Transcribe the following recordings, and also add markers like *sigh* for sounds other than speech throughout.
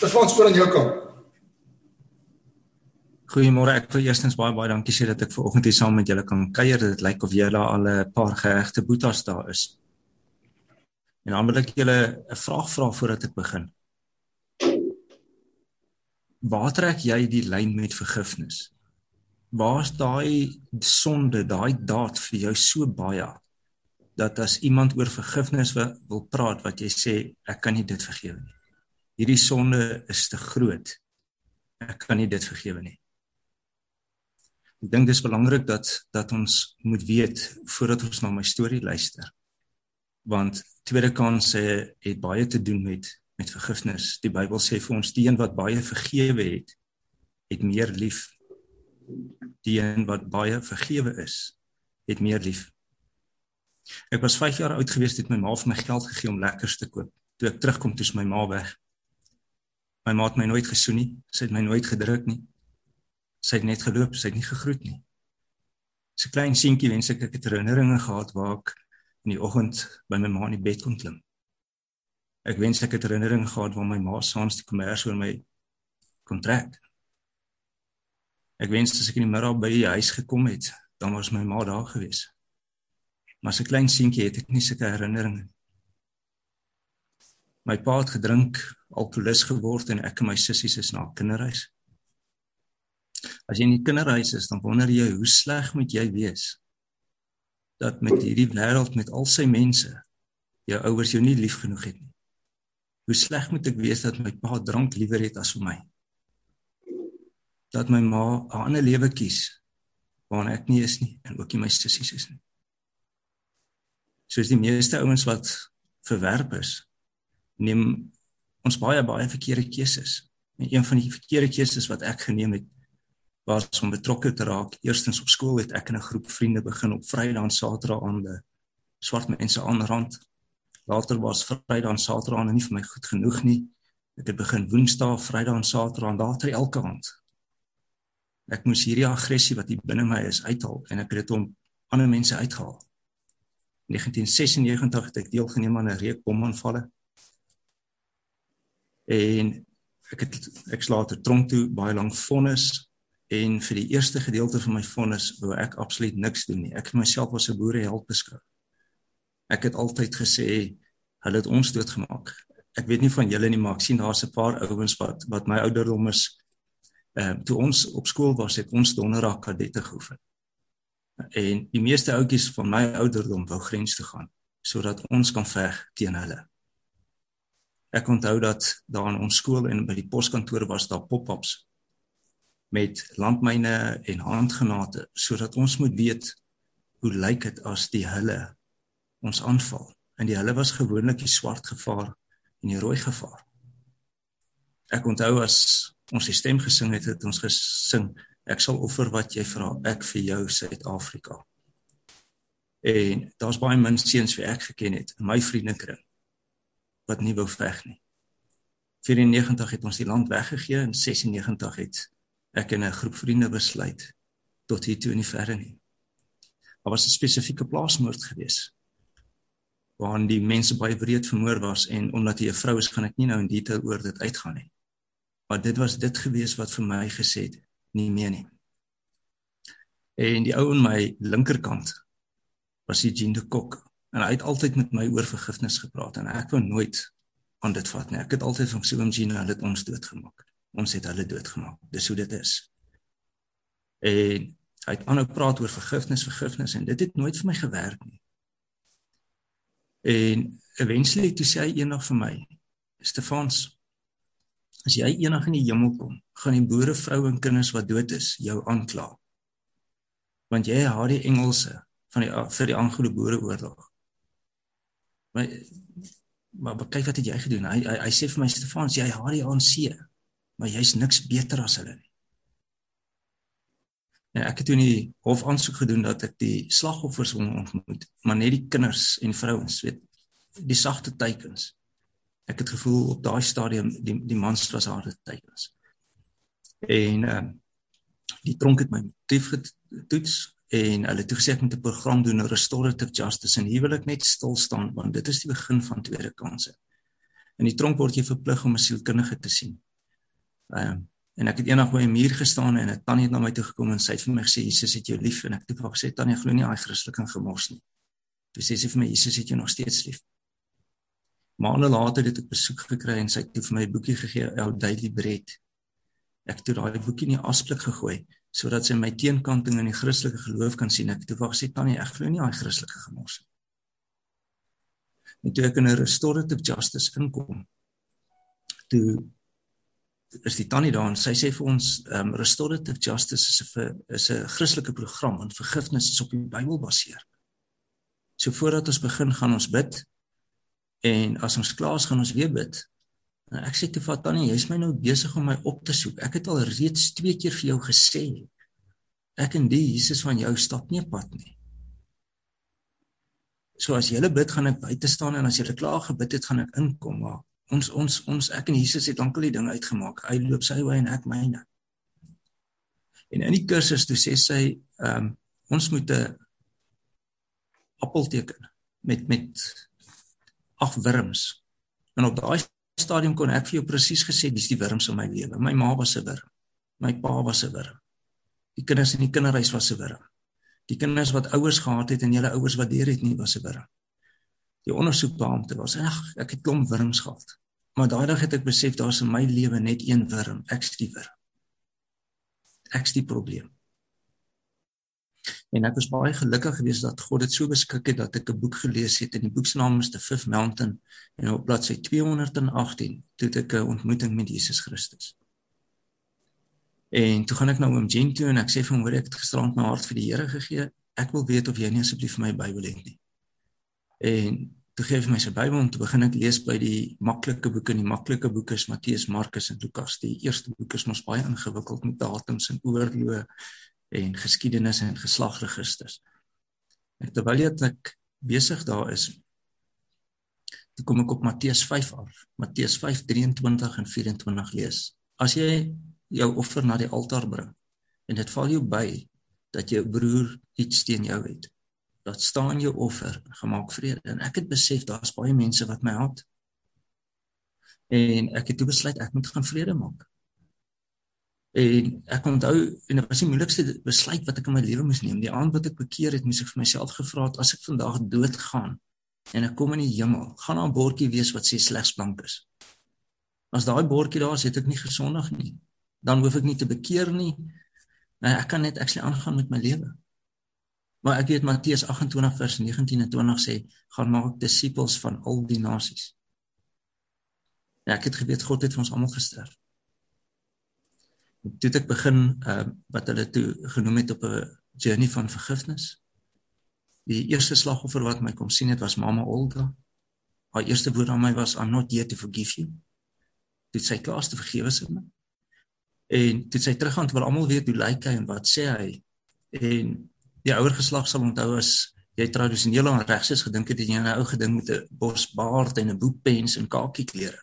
Stefan spoor aan jou kant. Goeiemôre. Ek wil eerstens baie baie dankie sê dat ek ver oggend hier saam met julle kan kuier. Dit lyk of julle al 'n paar geregte boetas daar is. En dan wil ek julle 'n vraag vra voordat ek begin. Waar trek jy die lyn met vergifnis? Waar's daai sonde, daai daad vir jou so baie dat as iemand oor vergifnis wil praat wat jy sê ek kan nie dit vergewe nie. Hierdie sonde is te groot. Ek kan nie dit vergewe nie. Ek dink dis belangrik dat dat ons moet weet voordat ons na my storie luister. Want tweede kans sê het baie te doen met met vergifnis. Die Bybel sê vir ons die een wat baie vergewe het, het meer lief. Die een wat baie vergewe is, het meer lief. Ek was 5 jaar oud gewees het my ma vir my geld gegee om lekkers te koop. Toe ek terugkom, toe is my ma weg. My ma het my nooit gesoen nie, sy het my nooit gedruk nie. Sy het net geloop, sy het nie gegroet nie. So klein seentjie wens ek ek het herinneringe gehad waar ek in die oggend by my ma in die bed kon klim. Ek wens ek het herinneringe gehad waar my ma saans die kommers oor my kon trek. Ek wens as ek in die middag by die huis gekom het, dan was my ma daar gewees. Maar as 'n klein seentjie het ek nie sulke herinneringe. My pa het gedrink, alkoholist geword en ek en my sissies is na kinderhuis. As jy in die kinderhuis is, dan wonder jy hoe sleg moet jy wees dat met hierdie wêreld met al sy mense jou ouers jou nie lief genoeg het nie. Hoe sleg moet ek wees dat my pa drank liewer het as vir my? Dat my ma 'n ander lewe kies waarin ek nie is nie en ook nie my sissies is nie. Soos die meeste ouens wat verwerp is, neem ons baie baie verkeerde keuses. En een van die verkeerde keuses wat ek geneem het, was om betrokke te raak. Eerstens op skool het ek en 'n groep vriende begin op Vrydag en Saterdag aan die swart mense aan rand. Later was Vrydag en Saterdag nie vir my goed genoeg nie. Ek het begin Woensdae, Vrydag en Saterdag en later elke aand. Ek moes hierdie aggressie wat hier binne my is uithaal en ek het dit om ander mense uitgehaal. In 1996 het ek deelgeneem aan 'n reeks bomaanvalle. En ek het ek slaat tronk toe baie lank vonnis En vir die eerste gedeelte van my vonnis wou ek absoluut niks doen nie. Ek het myself as 'n boereheld beskou. Ek het altyd gesê hulle het ons doodgemaak. Ek weet nie van julle nie, maar ek sien daar's 'n paar ouens wat wat my ouderdom is. Ehm uh, toe ons op skool was, het ons donderdag kadette geoefen. En die meeste ouetjies van my ouderdom wou grens toe gaan sodat ons kan veg teen hulle. Ek onthou dat daar in ons skool en by die poskantoor was daar pop-ups met landmyne en handgranate sodat ons moet weet hoe lyk dit as die hulle ons aanval. En die hulle was gewoonlik die swart gevaar en die rooi gevaar. Ek onthou as ons die stem gesing het, het ons gesing ek sal offer wat jy vra, ek vir jou Suid-Afrika. En daar's baie min seuns wie ek geken het in my vriendekring wat nie wou veg nie. 94 het ons die land weggegee en 96 het ek en 'n groep vriende besluit tot hier toe in die verre nie. Daar was 'n spesifieke plaasmoord gewees waarin die mense baie wreed vermoor was en omdat hy 'n vrou is, gaan ek nie nou in detail oor dit uitgaan nie. Maar dit was dit gewees wat vir my gesê het, nie meer nie. En die ou aan my linkerkant was die Jean de Kok en hy het altyd met my oor vergifnis gepraat en ek wou nooit aan dit vat nie. Ek het altyd van so 'n Jean hulle het ons doodgemaak ons het hulle doodgemaak. Dis hoe dit is. En hy het aanhou praat oor vergifnis, vergifnis en dit het nooit vir my gewerk nie. En eventually toe sê hy eendag vir my, Stefans, as jy eendag in die hemel kom, gaan die boere, vroue en kinders wat dood is jou aankla. Want jy haat die Engelse van die vir die Anglo-Boereoorlog. Maar maar kyk wat het jy gedoen? Hy hy, hy sê vir my Stefans, jy haat die ANC maar jy's niks beter as hulle nie. En ek het toe nie hof aansoek gedoen dat ek die slagoffers wil ontmoet, maar net die kinders en vrouens, weet, die sagte teikens. Ek het gevoel op daai stadium die die mans was harde teikens. En ehm uh, die tronk het my motief getoets en hulle het toegesê ek moet 'n program doen restorative justice en hier wil ek net stil staan want dit is die begin van tweede kanse. In die tronk word jy verplig om 'n sielkundige te sien Ehm um, en ek het eendag by 'n muur gestaan en 'n tannie het na my toe gekom en sy het vir my gesê Jesus het jou lief en ek het vir gesê tannie glo nie daai Christelike gemors nie. Toe sê sy vir my Jesus het jou nog steeds lief. Maande later het ek besoek gekry en sy het vir my 'n boekie gegee, Our Daily Bread. Ek het daai boekie in die asblik gegooi sodat sy my teenkanting in die Christelike geloof kan sien. Ek het vir gesê tannie ek glo nie daai Christelike gemors nie. En toe ek in 'n restorative justice inkom, toe is die tannie daar en sy sê vir ons um restorative justice is 'n is 'n Christelike program en vergifnis is op die Bybel gebaseer. So voordat ons begin gaan ons bid en as ons klaar is gaan ons weer bid. En ek sê toe vir tannie, jy's my nou besig om my op te soek. Ek het al reeds twee keer vir jou gesê ek en die Jesus van jou stap nie pad nie. So as jy hulle bid gaan ek buite staan en as jy klaar gebid het gaan ek inkom maar ons ons ons ek en Jesus het lankal die ding uitgemaak. Hy loop sy wy en ek myne. En in die kursus toe sê sy, ehm um, ons moet 'n appel teken met met ag wurms. En op daai stadium kon ek vir jou presies gesê dis die wurms in my lewe. My ma was 'n wurm. My pa was 'n wurm. Die kinders in die kinderhuis was 'n wurm. Die kinders wat ouers gehad het en julle ouers wat deur het nie was 'n wurm. Die ondersoekbeampte was ag ek het klomp wurms gehad. Maar daai dag het ek besef daar's in my lewe net een wurm, ek's die wurm. Ek's die probleem. En ek was baie gelukkig geweest dat God dit so beskik het dat ek 'n boek gelees het en die boek se naam is The Fifth Mountain en op bladsy 218 het ek 'n ontmoeting met Jesus Christus. En toe gaan ek nou oom Jen toe en ek sê vir hom hoor ek het gisterand my hart vir die Here gegee. Ek wil weet of jy nie asseblief vir my Bybel het nie. En toe gee hy my sy Bybel om te begin ek lees by die maklike boeke en die maklike boeke is Matteus, Markus en Lukas. Die eerste boek is mos baie ingewikkeld met datums en oorloë en geskiedenis en geslagregisters. En terwyl ek besig daar is, toe kom ek op Matteus 5 af. Matteus 5:23 en 24 lees. As jy jou offer na die altaar bring en dit val jou by dat jou broer iets teen jou het, laat staan jou offer gemaak vrede en ek het besef daar's baie mense wat my haat en ek het toe besluit ek moet gaan vrede maak en ek onthou en dit was die moeilikste besluit wat ek in my lewe moes neem. Die aand wat ek bekeer het moes ek vir myself gevra het as ek vandag dood gaan en ek kom in die hemel gaan daar 'n bordjie wees wat sê slegs blank is? As daai bordjie daar is het ek nie gesondig nie. Dan hoef ek nie te bekeer nie. Maar ek kan net ek sê aangaan met my lewe. Maar ek weet Matteus 28 vers 19 en 20 sê gaan maak disippels van al die nasies. Ja, ek het geweet God het vir ons almal gesterf. Toe ek begin uh wat hulle toe genoem het op 'n journey van vergifnis. Die eerste slagoffer wat my kom sien het was mamma Olga. Haar eerste woord aan my was I'm not here to forgive you. Dit sê klaar te vergewe sy my. En dit sê teruggaan terwyl almal weet hoe lyk hy en wat sê hy. En die ouer geslag sal onthou as jy tradisioneel aan regses gedink het jy 'n ou geding met 'n bos baard en 'n boekpens en kakie klere.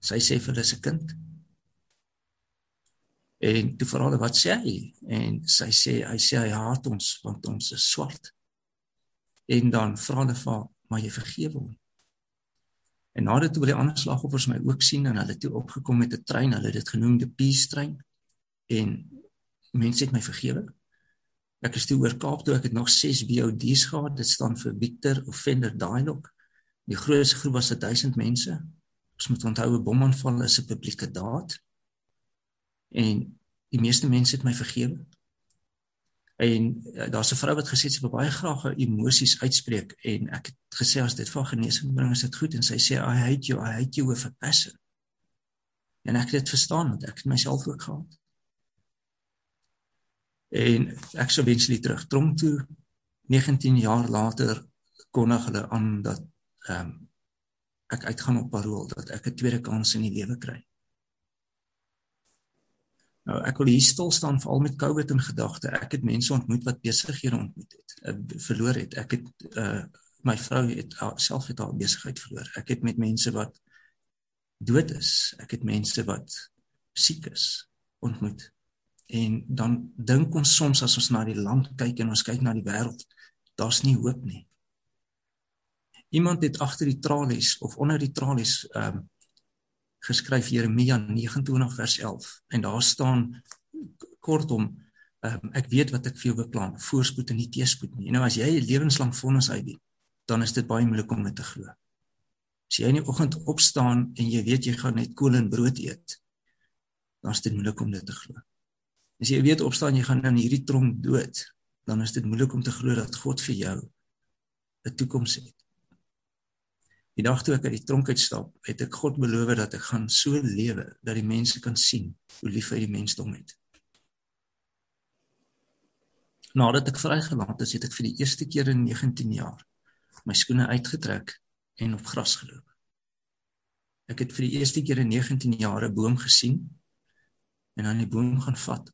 Sy sê vir hulle se kind. En toe vra hulle wat sê hy? En sy sê hy sê hy haat ons want ons is swart. En dan vra hulle vir maar jy vergewe hom. En nadat toe wil die ander slagoffers my ook sien en hulle toe opgekom met 'n trein, hulle het dit genoem die peace trein. En mense het my vergewe. Ek is toe oor Kaap toe ek het nog 6 VOD's gehad. Dit staan vir Victor Offender Dialogue. Die grootste groep was 1000 mense. Ons moet onthou 'n bomaanval is 'n publieke daad. En die meeste mense het my vergewe. En uh, daar's 'n vrou wat gesê sy wil baie graag haar emosies uitspreek en ek het gesê as dit vir genesing bring is dit goed en sy sê I hate you, I hate you with a passion. En ek het dit verstaan want ek het myself ook gehad en ek sou wenslik terug tronk toe 19 jaar later kondig hulle aan dat ehm um, ek uitgaan op parol dat ek 'n tweede kans in die lewe kry. Nou ek wil hier stil staan veral met COVID in gedagte. Ek het mense ontmoet wat besighede ontmoet het, uh, verloor het. Ek het uh my vrou het uh, self het haar besigheid verloor. Ek het met mense wat dood is. Ek het mense wat siek is ontmoet. En dan dink ons soms as ons na die land kyk en ons kyk na die wêreld, daar's nie hoop nie. Iemand het agter die tralies of onder die tralies ehm um, geskryf Jeremia 29 vers 11 en daar staan kortom um, ek weet wat ek vir jou beplan voorspoed en nie teëspoed nie. Nou as jy 'n lewenslang vonnis uitdien, dan is dit baie moeilik om dit te glo. As jy in die oggend opstaan en jy weet jy gaan net kool en brood eet, dan is dit moeilik om dit te glo. As jy weet opstaan jy gaan in hierdie tronk dood, dan is dit moeilik om te glo dat God vir jou 'n toekoms het. Die dag toe ek uit die tronk uitstap, het ek God beloof dat ek gaan so lewe dat die mense kan sien hoe lief hy die mensdom het. Nadat ek vrygelaat is, het ek vir die eerste keer in 19 jaar my skoene uitgetrek en op gras geloop. Ek het vir die eerste keer in 19 jaar 'n boom gesien en aan die boom gaan vat.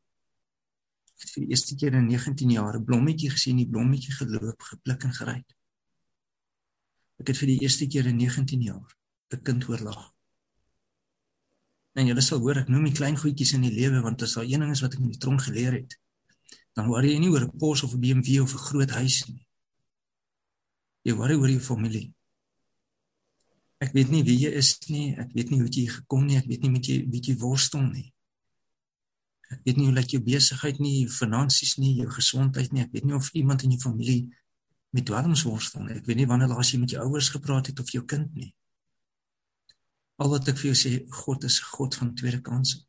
Ek het vir die eerste keer in 19 jaar 'n blommetjie gesien, die blommetjie geloop, gepluk en geryk. Ek het vir die eerste keer in 19 jaar 'n kind hoor lag. En julle sal hoor ek noem die klein goedjies in die lewe want as daar een ding is wat ek in die tronk geleer het, dan worry jy nie oor 'n pos of 'n BMW of 'n groot huis nie. Jy worry oor jou familie. Ek weet nie wie jy is nie, ek weet nie hoe jy gekom nie, ek weet nie met jy jy worstel nie. Ek weet nie hoe lyk jou besigheid nie, finansies nie, jou gesondheid nie. Ek weet nie of iemand in jou familie met dwelms worstel nie. Ek weet nie wanneer laas jy met jou ouers gepraat het of jou kind nie. Al wat ek vir jou sê, God is God van tweede kanse.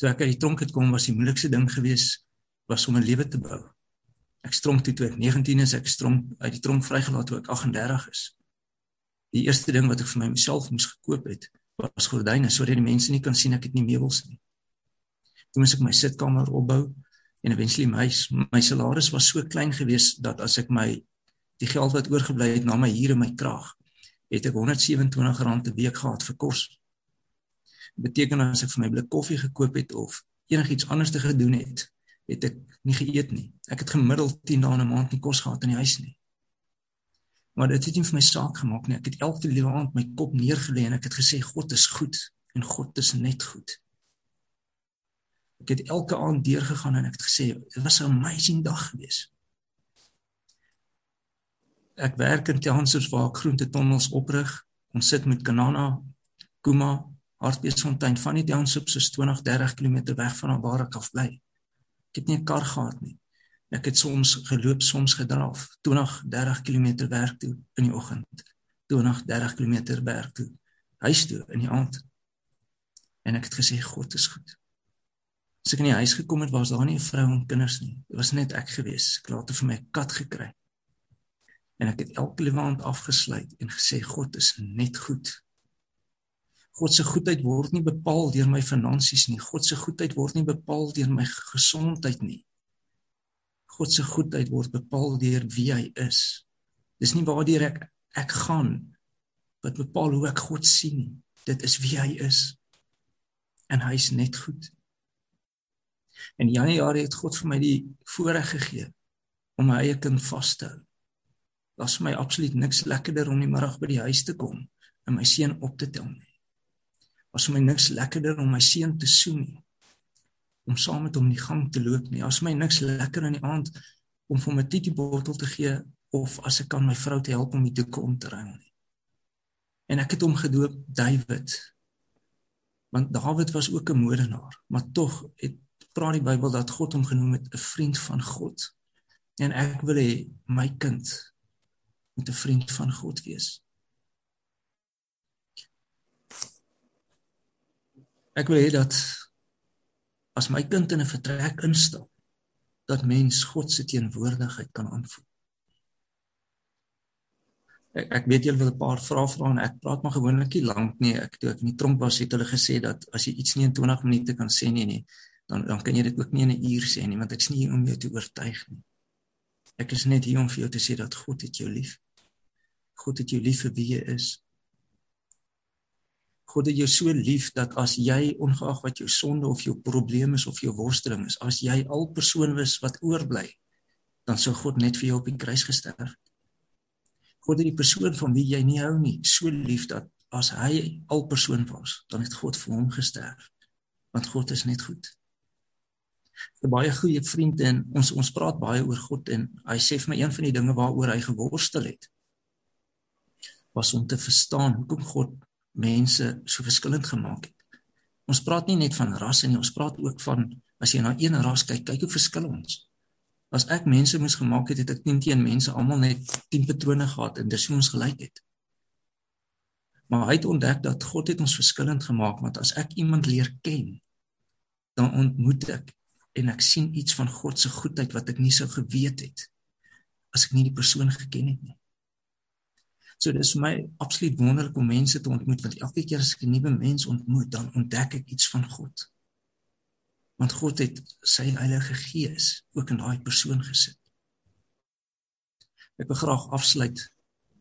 Toe ek uit die tronk het kom, was die moeilikste ding geweest was om 'n lewe te bou. Ek stronk toe toe ek 19 is, ek stronk uit die tronk vrygelaat toe ek 38 is. Die eerste ding wat ek vir myself moes gekoop het, was gordyne sodat die mense nie kan sien ek het nie meubels nie. Toe moes ek my sitkamer opbou en eventually my my salaris was so klein geweest dat as ek my die geld wat oorgebly het na my huur en my krag het ek 127 rand 'n week gehad vir kos. Beteken as ek vir my blik koffie gekoop het of enigiets anders te gedoen het, het ek nie geëet nie. Ek het gemiddeld 10 dae 'n maand nie kos gehad in die huis nie. Maar dit het nie vir my saak gemaak nie. Ek het elke liewe aand my kop neergelê en ek het gesê God is goed en God is net goed. Ek het elke aand deurgegaan en ek het gesê dit was 'n amazing dag gewees. Ek werk in Townships waar ek groente tonnels oprig. Ons sit met Kanana, Kuma, Hartbeesfontein van die Townships is 20, 30 km weg van waar ek af bly. Ek het nie 'n kar gehad nie. Ek het soms geloop, soms gedraf, 20, 30 km werk toe in die oggend. 20, 30 km werk toe. Huis toe in die aand. En ek het gesê God is goed. As ek in die huis gekom het, was daar nie 'n vrou en kinders nie. Dit was net ek gewees. Ek het later vir my kat gekry. En ek het elke lewend afgesluit en gesê God is net goed. God se goedheid word nie bepaal deur my finansies nie. God se goedheid word nie bepaal deur my gesondheid nie. God se goedheid word bepaal deur wie hy is. Dis nie waardeur ek ek gaan wat bepaal hoe ek God sien nie. Dit is wie hy is. En hy's net goed. In Januarie het God vir my die voorreg gegee om my eie kind vas te hou. Daar's vir my absoluut niks lekkerder om die middag by die huis te kom en my seun op te tel nie. Was vir my niks lekkerder om my seun te soen nie. Om saam met hom in die gang te loop nie. Was my niks lekker in die aand om vir my titty bottel te gee of as ek kan my vrou te help om die doeke om te ruil nie. En ek het hom gedoop David. Want David was ook 'n moordenaar, maar tog het praat die Bybel dat God hom genoem het 'n vriend van God. En ek wil hê my kind moet 'n vriend van God wees. Ek wil hê dat as my kind in 'n vertrek instap, dat mens God se teenwoordigheid kan aanvoel. Ek ek weet julle wil 'n paar vrae vra en ek praat maar gewoonlik nie lank nie. Ek toe ek in die tronk was, het hulle gesê dat as jy iets nie in 20 minute kan sê nie, nie dan dan kan jy dit ook nie in 'n uur sê nie want ek's nie hier om jou te oortuig nie. Ek is net hier om vir jou te sê dat God het jou lief. God het jou lief vir wie jy is. God het jou so lief dat as jy ongeag wat jou sonde of jou probleem is of jou worsteling is, as jy al persoon was wat oorbly, dan sou God net vir jou op die kruis gesterf. God het die persoon van wie jy nie hou nie, so lief dat as hy al persoon was, dan het God vir hom gesterf. Want God is net goed. 'n baie goeie vriend en ons ons praat baie oor God en hy sê vir my een van die dinge waaroor hy geworstel het was om te verstaan hoekom God mense so verskillend gemaak het. Ons praat nie net van rasse nie, ons praat ook van as jy na een ras kyk, kyk hoe verskil ons. As ek mense moes gemaak het, het ek nie teen mense almal net 10 patrone gehad en dis hoe ons gelyk het. Maar hy het ontdek dat God het ons verskillend gemaak want as ek iemand leer ken, dan ontmoet ek en ek sien iets van God se goedheid wat ek nie sou geweet het as ek nie die persoon geken het nie. So dis vir my absoluut wonderlik om mense te ontmoet want elke keer as ek 'n nuwe mens ontmoet, dan ontdek ek iets van God. Want God het sy Heilige Gees ook in daai persoon gesit. Ek wil graag afsluit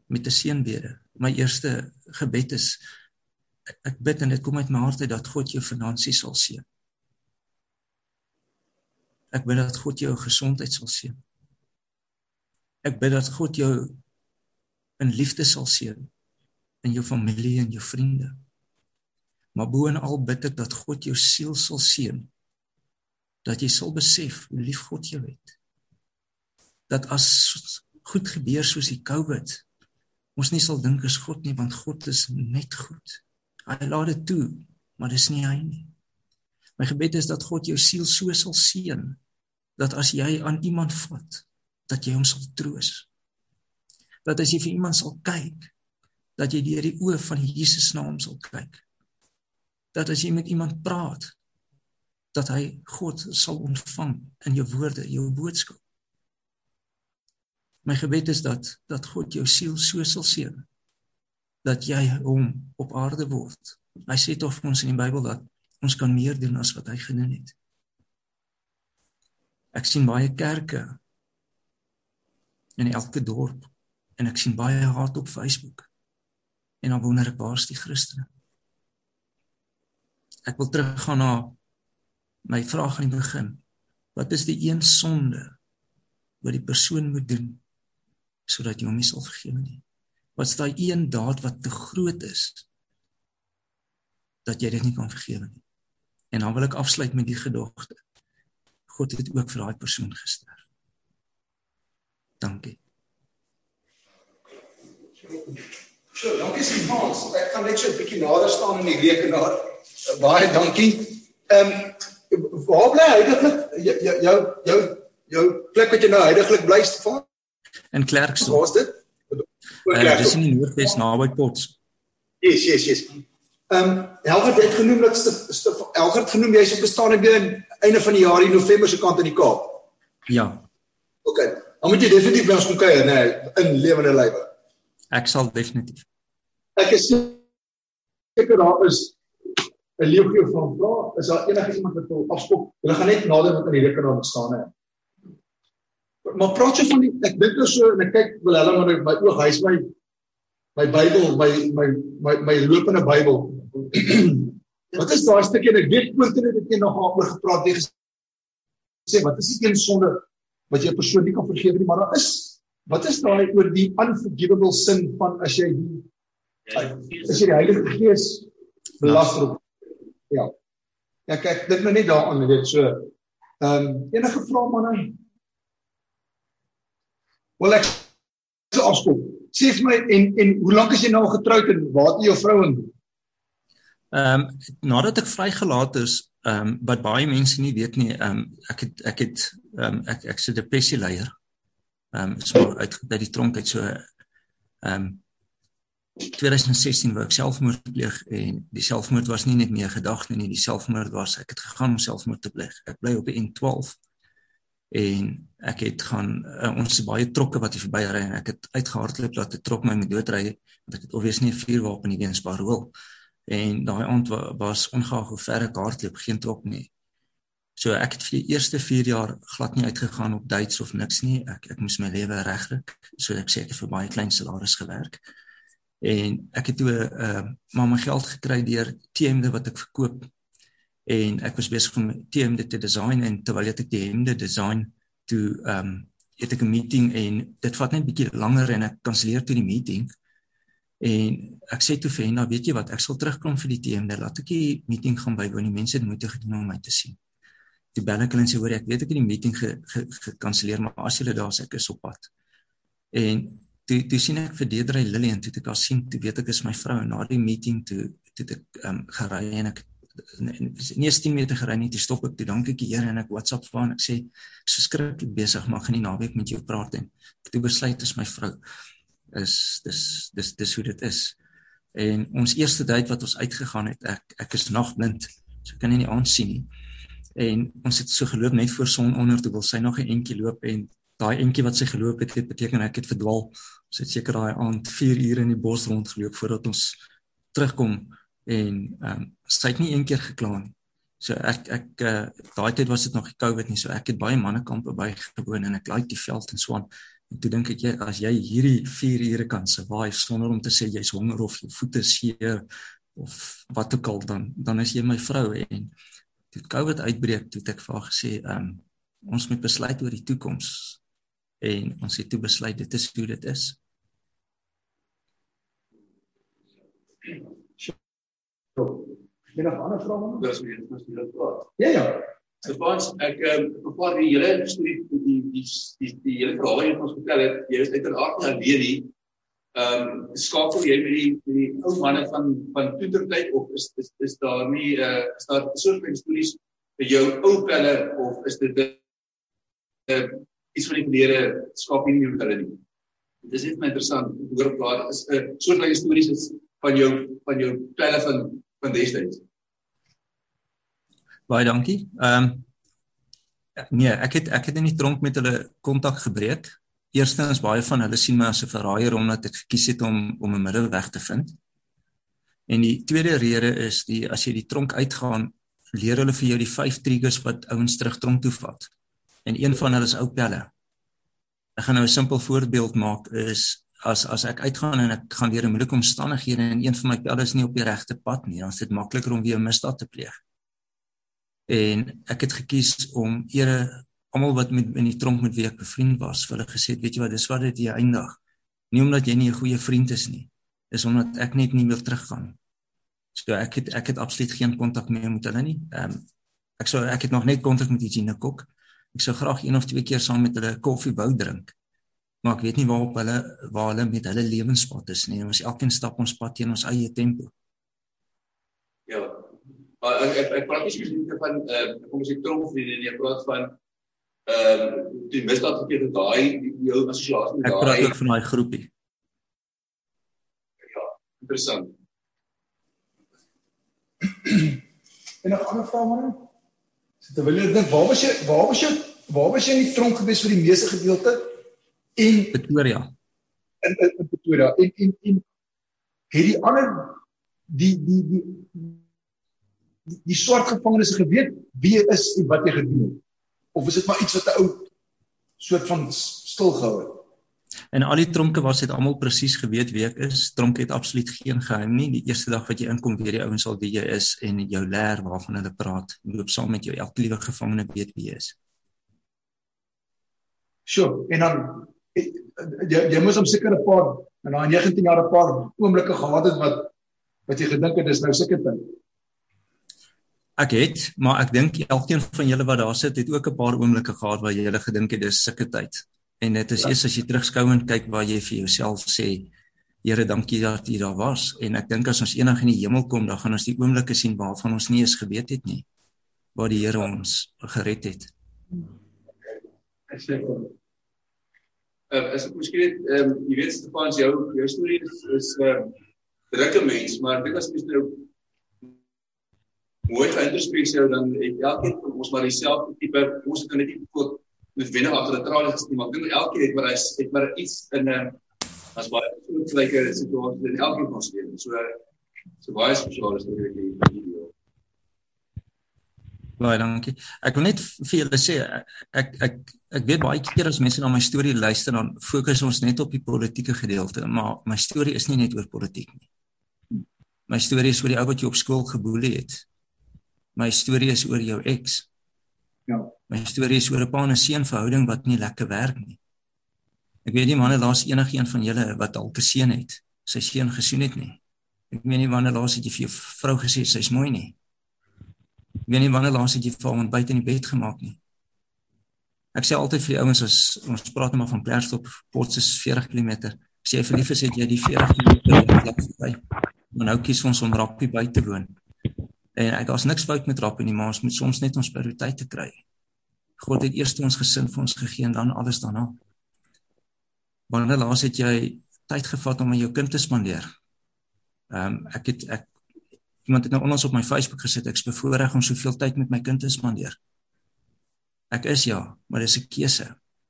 met 'n seënbede. My eerste gebed is ek bid en dit kom uit my hart uit dat God jou finansies sal seën. Ek bid dat God jou gesondheid sal seën. Ek bid dat God jou in liefde sal seën in jou familie en jou vriende. Maar bo en al bid ek dat God jou siel sal seën. Dat jy sal besef hoe lief God jou het. Dat as goed gebeur soos die COVID, ons nie sal dink is God nie want God is net goed. Hy laat dit toe, maar dis nie hy nie. My gebed is dat God jou siel so sal seën dat as jy aan iemand vat, dat jy hom sal troos. Dat as jy vir iemand sal kyk, dat jy deur die oë van Jesus na hom sal kyk. Dat as jy met iemand praat, dat hy God sal ontvang in jou woorde, jou boodskap. My gebed is dat dat God jou siel so sal seën dat jy hom op aarde word. Hy sê tog vir ons in die Bybel dat ons kan meer doen as wat hy gedoen het. Ek sien baie kerke in elke dorp en ek sien baie haat op Facebook. En dan wonder ek waar is die Christene? Ek wil teruggaan na my vraag aan die begin. Wat is die een sonde wat die persoon moet doen sodat jy hom nie sal vergewe nie? Wat is daai een daad wat te groot is dat jy dit nie kan vergewe nie? En dan wil ek afsluit met die gedagte. God het ook vir daai persoon gesterf. Dankie. So, dankie Sifans. Ek gaan net so 'n bietjie nader staan in die rekenaar. Baie dankie. Ehm um, waar bly heidaglik jou jou jou jou plek wat jy nou heidaglik bly Stefan? In Klerksdorp. Waar is dit? Uh, dis in die Noordwes naby Pots. Yes, yes, yes. Ehm um, Helgert het genoem dat Helgert genoem jy's op bestaan in einde van die jaar in November se kant in die Kaap. Ja. OK. Dan moet jy definitief by ons kom kuier, nê, nee, in lewende lywe. Ek sal definitief. Ek is seker daar is 'n legio van vra, is daar enige iemand wat wil afskop? Hulle gaan net nader wat in die rekenaar staan hè. Maar praat jy van die ek dink nou so en ek kyk wil hulle maar my oog hy's my my Bybel, my my my my lopende Bybel. *clears throat* wat is daai stukkie ek weet dit het jy nog oor gepraat jy gesê wat is die een sonde wat jy 'n persoon nie kan vergewe nie maar daar is wat is daai oor die unforgivable sin van as jy die as jy die Heilige Gees belaster? Op ja. Ja kyk dit nou net daaraan weet so ehm um, enige vrae manne wel ek so afskop sê vir my en en hoe lank is jy nou getroud en waar het jy jou vrouens Ehm um, nadat ek vrygelaat is, ehm um, wat baie mense nie weet nie, ehm um, ek het ek het ehm um, ek ek se depressie leier. Ehm um, so uit uit die tronk uit so ehm um, 2016 wou ek selfmoord pleeg en die selfmoord was nie net meer gedagte nie, die selfmoord was ek het gegaan om selfmoord te pleeg. Ek bly op die N12 en ek het gaan uh, ons is baie trokke wat hier verby ry en ek het uitgehardloop dat 'n trok my moet doodry want ek het obviously nie 'n vuurwapen nie weens parol en daai aand was ongeag hoe ver ek hardloop geen trok nie. So ek het vir die eerste 4 jaar glad nie uitgegaan op dates of niks nie. Ek ek moes my lewe regkry. So ek sê ek het vir baie klein salaris gewerk. En ek het toe uh maar my geld gekry deur T-hemde wat ek verkoop. En ek was besig om T-hemde te design en terwyl ek die hemde design toe um het ek 'n meeting en dit vat net 'n bietjie langer en ek kanselleer toe die meeting. En ek sê toe vir Henna, weet jy wat, ek sal terugkom vir die TMD. Laat ek die meeting gaan bywoon. Die mense het moeite gedoen om my te sien. Die bel ek hulle en sê hoor ek weet ek het die meeting gekanselleer, ge, ge maar as julle daar is, ek is op pad. En toe toe sien ek vir Deidre Lillian toe ek haar sien, toe weet ek is my vrou na die meeting toe toe ek um, gery en ek nie 10 meter gery nie, toe stop ek toe dank ek die Here en ek WhatsApp vir haar en ek sê is verskriklik besig maar gaan nie naweek met jou praat en toe besluit is my vrou is dis dis dis hoe dit is. En ons eerste date wat ons uitgegaan het, ek ek is nagblind. So ek kan nie aan sien nie. En ons het so geloop net voor son onder toe wil sy nog 'n entjie loop en daai entjie wat sy geloop het, het beteken ek het verdwaal. Ons het seker daai aand 4 ure in die bos rondgeloop voordat ons terugkom en ehm um, sy het nie een keer gekla nie. So ek ek uh, daai tyd was dit nog die COVID nie, so ek het baie mannekampe bygewoon en ek like die veld en so aan. En toe dink ek jy as jy hierdie 4 ure kan survive sonder om te sê jy's honger of jou voete seer of wat ook al dan dan is jy my vrou en toe COVID uitbreek toe ek vir haar gesê um, ons moet besluit oor die toekoms en ons het toe besluit dit is hoe dit is. Jy nog ander vrae? Dis nie, dis nie dit klaar. Ja ja. So Frans, ek ehm um, bepaal die hele storie die die die die, die hele verhaal wat ons vertel het, jy is uiteraard nie alleen nie. Ehm um, skakel jy met die met die ou manne van van toetertyd of is is is daar nie eh uh, is daar soortgelyke stories vir jou ou pelle of is dit 'n uh, iets van die verlede skaap nie met hulle nie. Dit is net my interessant hoor of daar is 'n uh, soortgelyke stories is van jou van jou pelle van van destyds. Baie dankie. Ehm um, nee, ek het ek het in die tronk met hulle kontak gebreek. Eerstens baie van hulle sien my as 'n verraaier omdat ek gekies het om om 'n middelweg te vind. En die tweede rede is die as jy die tronk uitgaan, leer hulle vir jou die vyf triggers wat ouens terug tronk toe vat. En een van hulle is ou pelle. Ek gaan nou 'n simpel voorbeeld maak is as as ek uitgaan en ek gaan deur 'n moeilike omstandighede en een van my pelle is nie op die regte pad nie, dan is dit makliker om weer 'n misdaad te pleeg en ek het gekies om ere almal wat met in die tronk met wie ek bevriend was, vir hulle gesê, weet jy wat, dis wat dit hier eindig. Nie omdat jy nie 'n goeie vriend is nie, is omdat ek net nie meer teruggaan nie. So ek het ek het absoluut geen kontak meer met hulle nie. Ehm um, ek sou ek het nog net kontak met Eugene Kok. Ek sou graag een of twee keer saam met hulle koffie wou drink. Maar ek weet nie waar op hulle waar hulle met hulle lewenspad is nie. Ons elkeen stap ons pad teen ons eie tempo. Ja, Maar ek ek, ek praat nie spesifiek van ehm uh, kom ons sê tronk vriende nie, ek praat van ehm uh, die misdaad wat jy daai jou assosiasie met daai Ek praat ook van daai groepie. Ja, interessant. *clears throat* en 'n ander vraag maar. So terwyl jy dink, waar was jy? Waar was jy? Waar was jy in die tronk gewees vir die meeste gedeelte? En Pretoria. In in, in Pretoria. En en en het die ander die die die die, die swart gevangenes geweet wie jy is en wat jy gedoen het? Of is dit maar iets wat 'n ou soort van stil gehou het? En al die tronke was dit almal presies geweet wie ek is. Tronke het absoluut geen geheim nie. Die eerste dag wat jy inkom, weet die ouens al wie jy is en jou leer waarvan hulle praat. Loop saam met jou. Elke liewe gevangene weet wie jy is. Sjoe, en dan jy jy moes hom seker 'n paar en daai 19 jaar 'n paar oomblikke gehad het wat wat jy gedink het dis nou seker tyd. Ek het, maar ek dink elkeen van julle wat daar sit, het ook 'n paar oomblikke gehad waar jy hulle gedink het dis sulke tyd. En dit is ja. eers as jy terugskou en kyk waar jy vir jouself sê, Here, dankie dat jy daar was. En ek dink as ons eendag in die hemel kom, dan gaan ons die oomblikke sien waarvan ons nie eens geweet het nie waar die Here ons gered het. Ek sê kom. Uh, as ek miskien net ehm um, jy weet Stefan, jou jou storie is is 'n uh, drukke mens, maar dit was mens nou mooi geïnteresseerd jou dan het elkeen van ons maar dieselfde tipe ons kan net nie tot met wenne agter die tralies gesien maar dink elkeen het maar hy het maar iets in 'n uh, as baie soortgelyke situasie in elkeen van ons lewe. So so baie storie wat jy video. Baie dankie. Ek wil net vir julle sê ek ek ek weet baie keer as mense na my storie luister dan fokus ons net op die politieke gedeelte, maar my storie is nie net oor politiek nie. My storie is oor die ou wat jy op skool geboelie het My storie is oor jou ex. Ja. My storie is oor 'n pa en 'n seun verhouding wat nie lekker werk nie. Ek weet nie wanneer laas enige een van julle wat al 'n seun het, sy seun gesien het nie. Ek weet nie wanneer laas het jy vir jou vrou gesê sy's mooi nie. Ek weet nie wanneer laas het jy vir hom buite in die bed gemaak nie. Ek sê altyd vir die ouens as ons praat net maar van Klerksdorp, Potchefstroom 40 km. As jy verlief is, het jy die 40 km lank verby. Maar nou kies ons om rappie by te woon. En ek daar's niks fout met rappie nie, maar ons moet soms net ons prioriteite kry. God het eers ons gesin vir ons gegee en dan alles daarna. Wanneer laas het jy tyd gevat om aan jou kind te spandeer? Ehm um, ek het ek iemand het nou onlangs op my Facebook gesit ek's bevoorreg om soveel tyd met my kind te spandeer. Ek is ja, maar dis 'n keuse.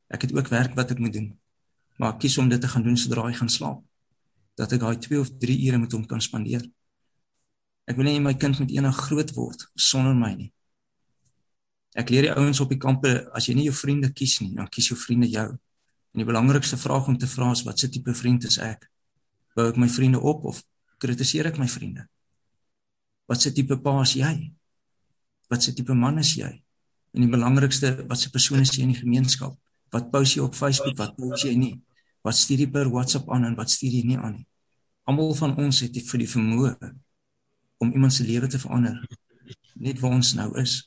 Ek het ook werk wat ek moet doen. Maar ek kies om dit te gaan doen sodra hy gaan slaap. Dat ek daai 2 of 3 ure met hom kan spandeer. Ek wil nie my kind met enig groot word sonder my nie. Ek leer die ouens op die kampe as jy nie jou vriende kies nie, dan kies jou vriende jou. En die belangrikste vraag om te vra is wat se tipe vriend is ek? Bou ek my vriende op of kritiseer ek my vriende? Wat se tipe pa is jy? Wat se tipe man is jy? En die belangrikste, wat se persoon is jy in die gemeenskap? Wat post jy op Facebook, wat post jy nie? Wat stuur jy per WhatsApp aan en wat stuur jy nie aan nie? Almal van ons het vir die vermoë om iemand se lewe te verander net waar ons nou is.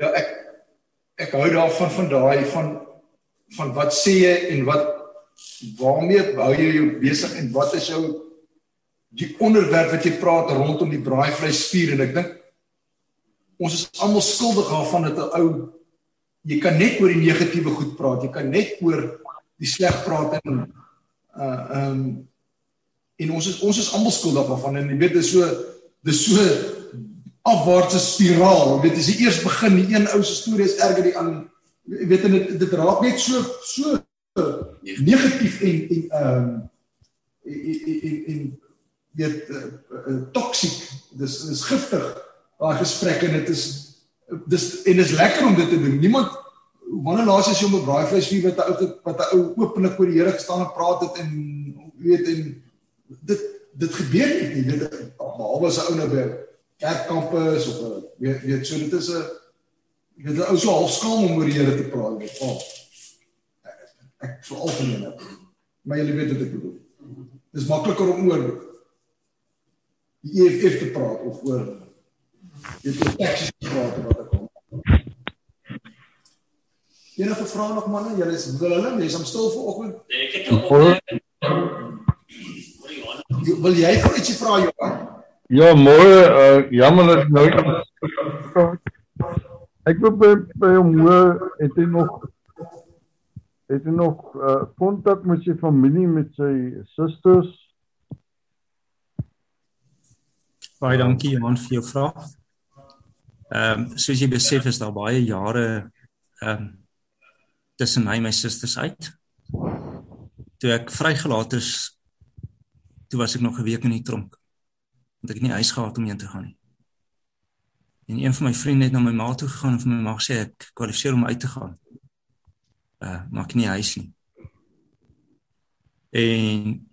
Ja, ek ek hou daarvan van daai van van wat sê jy en wat waarmee hou jy jou besig en wat is jou die onderwerp wat jy praat rondom die braaivleisvuur en ek dink ons is almal skuldig daarvan dat 'n ou jy kan net oor die negatiewe goed praat, jy kan net oor die sleg praat en uh um en ons is ons is almal skuldig daarvan en jy weet dit is so dis so afwaartse spiraal. Jy weet as jy eers begin, die een ou se storie is erger die ander. Jy weet dit dit raak net so so negatief en en ehm um, en en en weet uh, uh, toksiek. Dis is giftig daai gesprekke en dit is dis en dis lekker om dit te doen. Niemand wanneer laas as jy om 'n braaivleisvuur wat 'n ou wat 'n ou openlik voor die Here gestaan en praat het en weet en dit dit gebeur nie. Dit behalwe as 'n ou nou by kerkkampe is of 'n weet weet so dit is 'n jy weet 'n ou so half skaam om oor die Here te praat. Weet, oh, ek vir algemeen. Maar jy weet wat ek bedoel. Dis makliker om oor die EFF te praat of oor Dit is teksie praat wat ek kom. Enige vrae nog manne? Julle is wil hulle mens om stil vir oggend? Nee, ek het nog Wil jy vir ietsie vra Johan? Ja, môre uh, jammer dat nou Ek wil by by hom hoor het hy nog het hy nog uh, kontak met sy familie met sy susters? Baie dankie Johan vir jou vraag. Ehm um, soos jy besef is daar baie jare ehm um, tussen my en my susters uit. Toe ek vrygelaat is, toe was ek nog 'n week in die tronk. Want ek het nie huis gehad om heen te gaan nie. En een van my vriende het na my ma toe gegaan en vir my ma gesê ek kwalifiseer om uit te gaan. Uh maar ek nie huis nie. En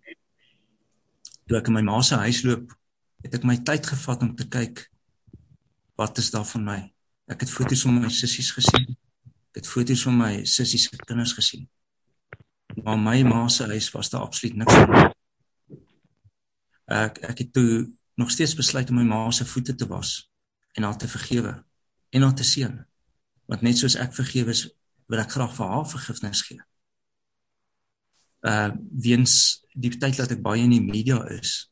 toe ek in my ma se huis loop, het ek my tyd gevat om te kyk wat is daar van my? Ek het foto's van my sissies gesien. Ek het foto's van my sissies se kinders gesien. Maar my ma se huis was daar absoluut niks van. Ek ek het toe nog steeds besluit om my ma se voete te was en haar te vergewe en haar te seën. Want net soos ek vergewe is, wil ek graag vir haar vergifnis gee. Uh weens die tyd dat ek baie in die media is,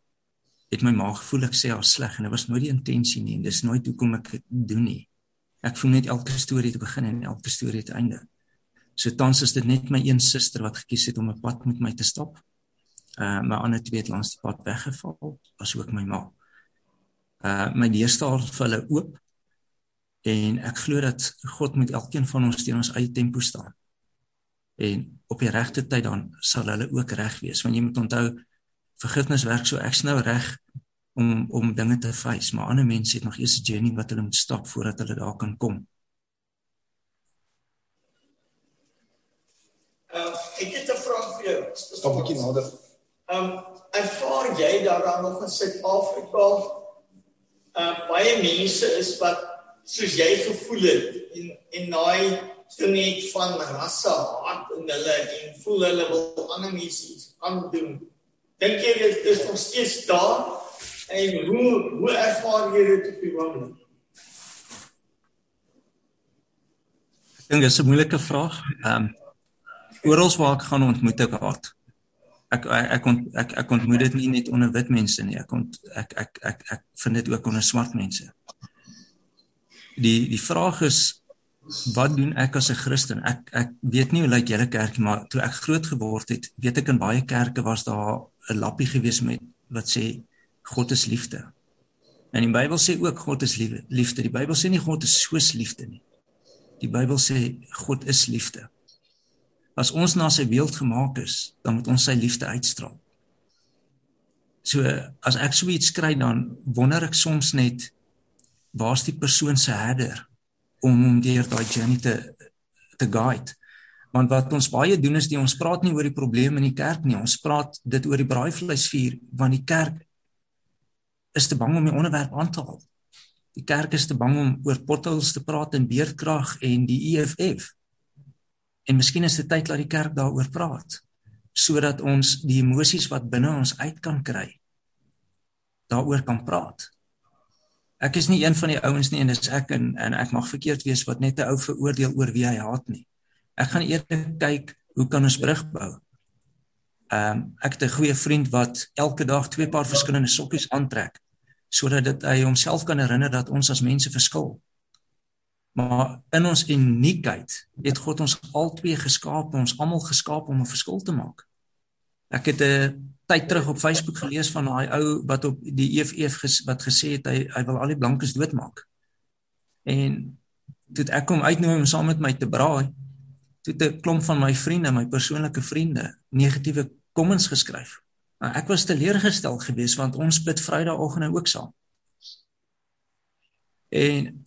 het my ma gevoel ek sê haar sleg en dit was nooit die intensie nie en dis nooit hoekom ek dit doen nie. Ek voel net elke storie te begin en elke storie te einde. So tans is dit net my een suster wat gekies het om 'n pad met my te stap. Uh my ander twee het langs die pad weggeval, asook my ma. Uh my deur staan vir hulle oop en ek glo dat God met elkeen van ons teen ons eie tempo staan. En op die regte tyd dan sal hulle ook reg wees want jy moet onthou vergifnis werk so ek's nou reg om om dinge te face, maar ander mense het nog eers 'n journey wat hulle moet stap voordat hulle daar kan kom. Uh, ek het 'n vraag vir jou. Stop 'n bietjie nader. Ehm um, ervaar jy daaraan nog in Suid-Afrika uh baie mense is wat soos jy gevoel het en en daai net van rasse haat in hulle en voel hulle wil ander mense iets aandoen Dink jy dit is nog steeds daar? En hoe hoe ervaar jy dit op die oomblik? Dink dis 'n moeilike vraag. Ehm um, Oral waar ek gaan ontmoet ek haat. Ek ek ek ont, ek, ek ontmoet dit nie net onder wit mense nie. Ek ont, ek, ek ek ek vind dit ook onder swart mense. Die die vraag is wat doen ek as 'n Christen? Ek ek weet nie hoe lyk julle kerk maar toe ek groot geword het, weet ek in baie kerke was daar 'n lappie gewees met wat sê God is liefde. En die Bybel sê ook God is. Liefde. Die Bybel sê nie God is soos liefde nie. Die Bybel sê God is liefde. As ons na sy beeld gemaak is, dan moet ons sy liefde uitstraal. So as ek so iets kry dan wonder ek soms net waar's die persoon se herder om om deur daai journey te te guide. Want wat ons baie doen is die ons praat nie oor die probleme in die kerk nie. Ons praat dit oor die braaivleisvuur want die kerk is te bang om die onderwerp aan te haal. Die kerk is te bang om oor potholes te praat en beerdkrag en die EFF. En miskien is dit tyd dat die kerk daaroor praat sodat ons die emosies wat binne ons uit kan kry daaroor kan praat. Ek is nie een van die ouens nie en dis ek en en ek mag verkeerd wees wat net 'n ou veroordeel oor wie hy haat nie. Ek gaan eerder kyk hoe kan ons brug bou. Ehm um, ek het 'n goeie vriend wat elke dag twee paar verskillende sokkies aantrek sodat dit hy homself kan herinner dat ons as mense verskil. Maar in ons uniekheid het God ons albei geskaap, ons almal geskaap om 'n verskil te maak. Ek het 'n tyd terug op Facebook gelees van daai ou wat op die EFF ges, wat gesê het hy hy wil al die blankes doodmaak. En toe ek kom uitnooi om saam met my te braai, toe 'n klomp van my vriende, my persoonlike vriende, negatiewe comments geskryf. Nou ek was teleurgestel geweest want ons bid Vrydagoggend ook saam. En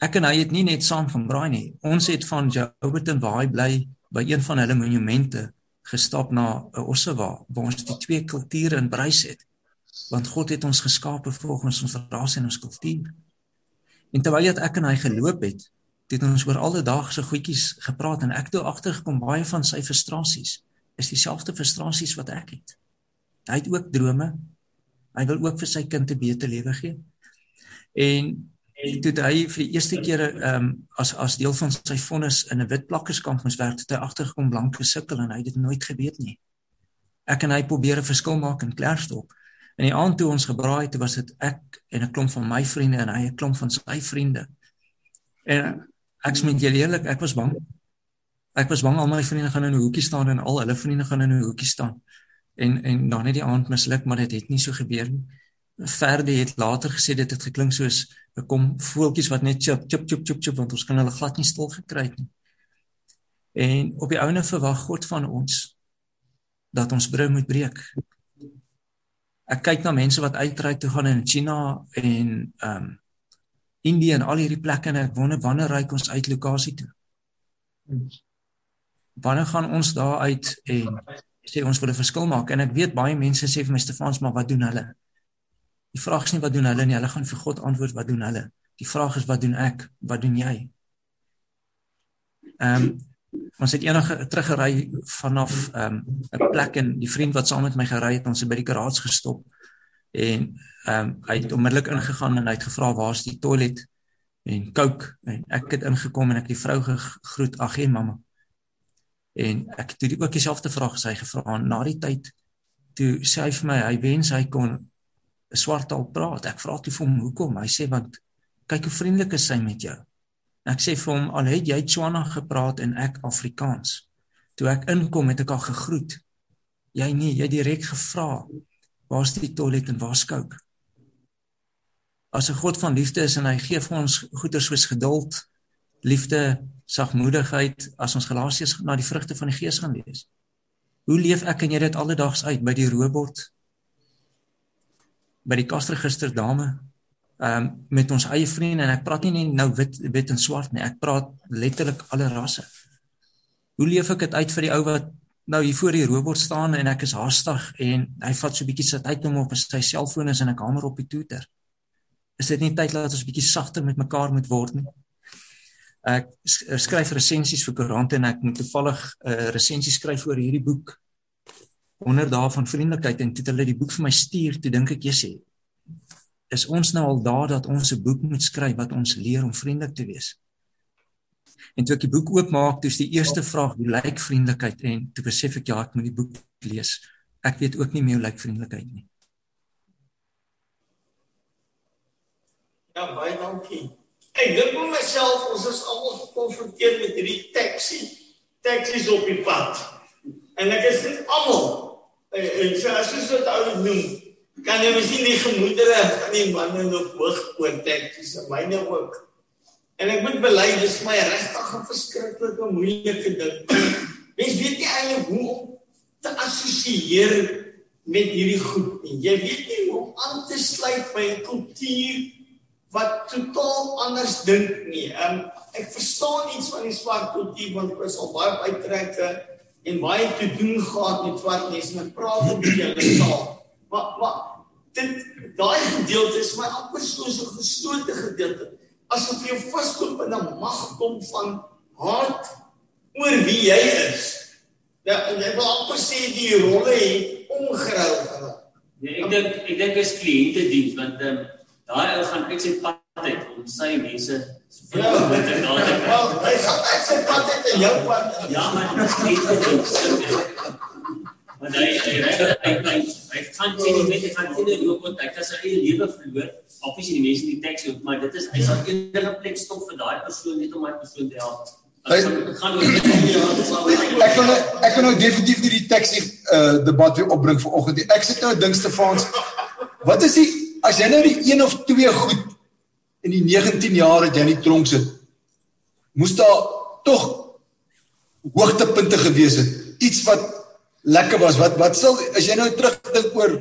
ek en hy het nie net saam gaan braai nie. Ons het van Jouberton waar hy bly by een van hulle monumente gestap na Ossewa waar ons die twee kulture in bruis het. Want God het ons geskape volgens ons ras en ons kultuur. En terwyl dit ek en hy geloop het, het ons oor alledaagse goedjies gepraat en ek toe agtergekom baie van sy frustrasies is dieselfde frustrasies wat ek het. Hy het ook drome. Hy wil ook vir sy kind 'n beter lewe gee. En en toe hy vir die eerste keer ehm um, as as deel van sy vonnis in 'n wit plakkerskamp moes werk, het hy agtergekom blank gesukkel en hy het dit nooit geweet nie. Ek en hy probeer 'n verskil maak in Klerksdorp. In die aand toe ons gebraai het, was dit ek en 'n klomp van my vriende en hy 'n klomp van sy vriende. En ek sê met julle eerlik, ek was bang. Ek was bang al my vriende gaan in 'n hoekie staan en al hulle vriende gaan in 'n hoekie staan. En en dan het die aand misluk, maar dit het nie so gebeur nie. Verde het later gesê dit het geklink soos 'n kom voeltjies wat net chip chip chip chip chip want ons kan hulle glad nie stil gekry het nie. En op die ouene verwag God van ons dat ons brou moet breek. Ek kyk na mense wat uitreik toe gaan in China en ehm um, Indië en al hierdie plekke en ek wonder wanneer ry ons uit lokasie toe. Wanneer gaan ons daar uit en sê ons wil 'n verskil maak en ek weet baie mense sê vir my Stefans maar wat doen hulle? Die vraag is nie wat doen hulle nie, hulle gaan vir God antwoord wat doen hulle. Die vraag is wat doen ek? Wat doen jy? Ehm um, ons het eendag teruggery vanaf ehm um, 'n plek en die vriend wat saam met my gery het, ons het by die garage gestop en ehm um, hy het onmiddellik ingegaan en hy het gevra waar's die toilet en coke en ek het ingekom en ek het die vrou gegroet ag hey mamma en ek het ook dieselfde vraag gesê gevra na die tyd toe sê hy vir my hy wens hy kon 'n swart taal praat. Ek vra toe vir hom hoekom. Hy sê want kyk hoe vriendelik is hy met jou. Ek sê vir hom al het jy Tswana gepraat en ek Afrikaans. Toe ek inkom het ek al gegroet. Jy nie, jy direk gevra waar's die toilet en waar's kook. As 'n God van liefde is en hy gee vir ons goeder soos geduld, liefde, sagmoedigheid, as ons Galasiërs na die vrugte van die Gees gaan lees. Hoe leef ek en jy dit alledaags uit by die robot, by die kasregister dame ehm um, met ons eie vriende. En ek praat nie net nou wit wit en swart nie. Ek praat letterlik alle rasse. Hoe leef ek dit uit vir die ou wat nou hier voor die robot staan en ek is haastig en hy vat so 'n bietjie sit uit om op sy selfoon is en ek hamer op die toeter? Is dit nie tyd dat ons 'n bietjie sagter met mekaar moet word nie? Ek skryf resensies vir koerante en ek moet toevallig 'n uh, resensie skryf oor hierdie boek 100 dae van vriendelikheid en toe hulle die boek vir my stuur, toe dink ek sê is ons nou al daar dat ons 'n boek moet skryf wat ons leer om vriendelik te wees. En toe ek die boek oopmaak, dis die eerste vraag, hoe lyk vriendelikheid en toe besef ek ja, ek moet die boek lees. Ek weet ook nie meer hoe lyk vriendelikheid nie. Ja, baie dankie. Ek dink vir myself ons is almal gekonfronteer met hierdie taxi, taxi's op die pad. En ek is almal en eh, so as jy dit ou noem, kan jy miskien die gemoedere van die manne nog hoog oor taxi's en myne ook. En ek moet bely dis my regtig 'n verskriklike moeilike ding. Mens weet nie eintlik hoe om te assosieer met hierdie goed nie. Jy weet nie hoe om aan te sluit by 'n kultuur wat totaal anders dink nie. Um ek verstaan iets van die swart kultuur want dit is al baie uittrekke en baie te doen gehad met swart mense en praat met hulle taal. Maar maar dit daai gedeelte is my amper so so gestoorde gedeelte. Asof jy vasloop in 'n magdom van haat oor wie jy is. Ja, en jy wil amper sê die rolle het omgerou hulle. Nee, ek dink ek dink is kliënte diens want um, daai ou gaan uit sy pad om sy mense Ja, met die naam. Wel, hy gaan uit sy pad uit en jou pad. Ja, maar dit is kliënte diens. Maar hy hy hy hy hy kan sien nie weet hy kan sien hoe goed hy kan sy eie lewe verloor. Obviously die mense in die teks ook, maar dit is hy sal enige plek stop vir daai persoon net om my persoon te help. Ek gaan oor Ek kan ek kan nou definitief nie die teks uh debat weer opbring vanoggend nie. Ek sit nou dink Stefans. Wat is die as jy nou die een of twee goed in die 19 jaar het jy in die tronk sit, moes daar tog hoogtepunte gewees het. Iets wat lekker was. Wat wat sal as jy nou terugdink oor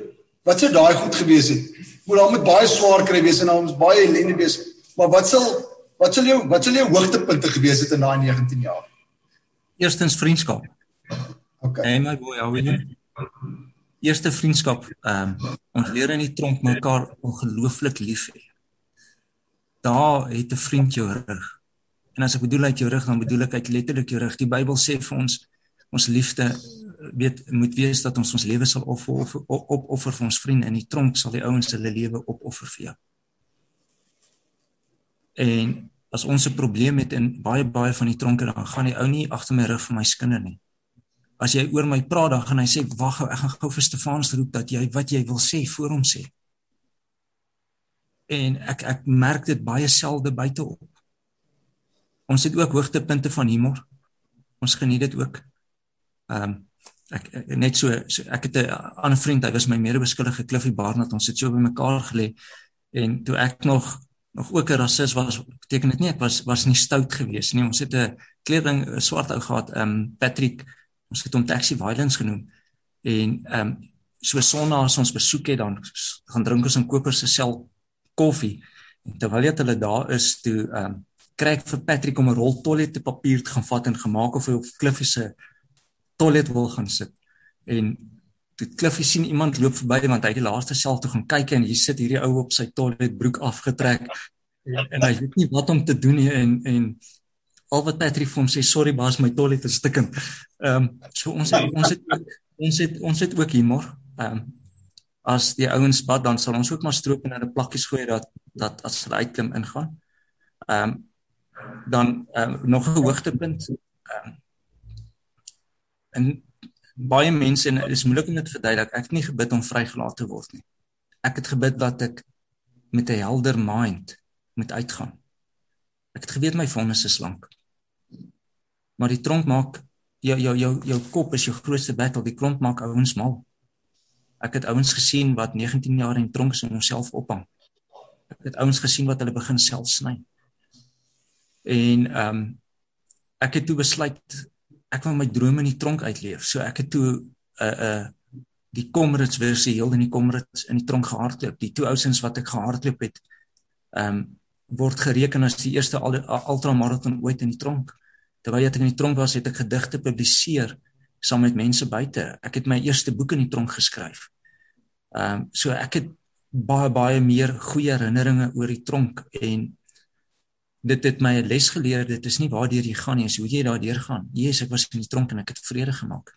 wat sou daai goed gewees het? Moet daar met baie swaar kry wees en daar ons baie ellende wees. Maar wat sal wat sal jou wat sal jou hoogtepunte gewees het in daai 19 jaar? Eerstens vriendskap. OK. En my boy, how are you? eerste vriendskap ehm um, ons leer in die tronk mekaar ongelooflik lief hê. Daar het 'n vriend jou rug. En as ek bedoel uit jou rug, dan bedoel ek uit letterlik jou rug. Die Bybel sê vir ons ons liefde weet moet wees dat ons ons lewe sal opoffer op, op, op, vir ons vriende in die tronk sal die ouens hulle lewe opoffer vir jou. En as ons 'n probleem het in baie baie van die tronke dan gaan die ou nie agter my rug vir my skinder nie as jy oor my praat dan gaan hy sê wag ek gaan gou vir Stefans roep dat jy wat jy wil sê voor hom sê. En ek ek merk dit baie selde buite op. Ons het ook hoogtepunte van humor. Ons geniet dit ook. Ehm um, ek net so, so ek het 'n ander vriend, hy was my medebeskuldige Cliffy Barnard. Ons het so by mekaar gelê en toe ek nog nog ook 'n rassis was, beteken dit nie ek was was nie stout geweest nie. Ons het 'n kleding 'n swart ou gehad, ehm um, Patrick ons het hom taxi violence genoem en ehm um, so sonna as ons besoek het dan gaan drink ons in Koper se sel koffie en terwyl jy hulle daar is toe ehm um, kry ek vir Patrick om 'n rol toiletpapier te gaan vat en gemaak of hy op Cliffy se toilet wil gaan sit en toe Cliffy sien iemand loop verby want hy het die laaste sel toe gaan kyk en hier sit hierdie ou op sy toiletbroek afgetrek en, en hy weet nie wat om te doen nie en en al wat Patrick vir hom sê sorry baas my toilet is stikkend. Ehm um, so ons het, ons het ons het ons het ook humor. Ehm um, as die ouens bad dan sal ons ook maar stroop en 'n plakkies gooi dat dat as hulle uitklim ingaan. Ehm um, dan um, nog 'n hoogtepunt ehm um, en baie mense en dit is moeilik om dit te verduidelik. Ek het nie gebid om vrygelaat te word nie. Ek het gebid dat ek met 'n helder mind moet uitgaan. Ek het geweet my vonnis is lank. Maar die tronk maak jou jou jou jou kop is jou grootste battle. Die tronk maak ouens mal. Ek het ouens gesien wat 19 jaar in tronk is en homself ophang. Ek het ouens gesien wat hulle begin self sny. En ehm um, ek het toe besluit ek wil my drome in die tronk uitleef. So ek het toe 'n uh, 'n uh, die Comrades versie heel in die Comrades in die tronk gehardloop. Die twee ouens wat ek gehardloop het ehm um, word gereken as die eerste ultramaraton ooit in die tronk terwyl ek in die tronk was, het ek gedigte publiseer saam met mense buite. Ek het my eerste boek in die tronk geskryf. Ehm um, so ek het baie baie meer goeie herinneringe oor die tronk en dit het my 'n les geleer. Dit is nie waartoe jy gaan nie, is hoe jy daardeur gaan. Jesus, ek was in die tronk en ek het vrede gemaak.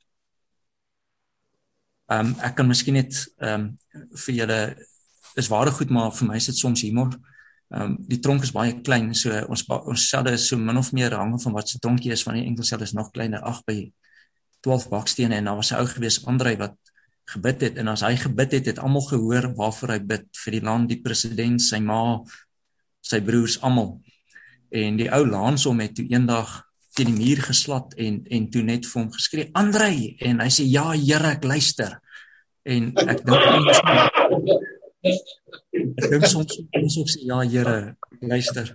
Ehm um, ek kan miskien net ehm um, vir julle is ware goed maar vir my is dit soms humor. Ehm um, die tronk is baie klein, so ons ons selle is so min of meer hang van wat se tronkie is van die enkel selle is nog kleiner, 8 by 12 bakstene en daar was 'n ou gewees Andrei wat gebid het en as hy gebid het, het almal gehoor waarvoor hy bid vir die land, die president, sy ma, sy broers almal. En die ou laans hom het toe eendag teen die muur geslat en en toe net vir hom geskree Andrei en hy sê ja Here ek luister. En ek dink ek dink soms ons ook sê ja Here luister.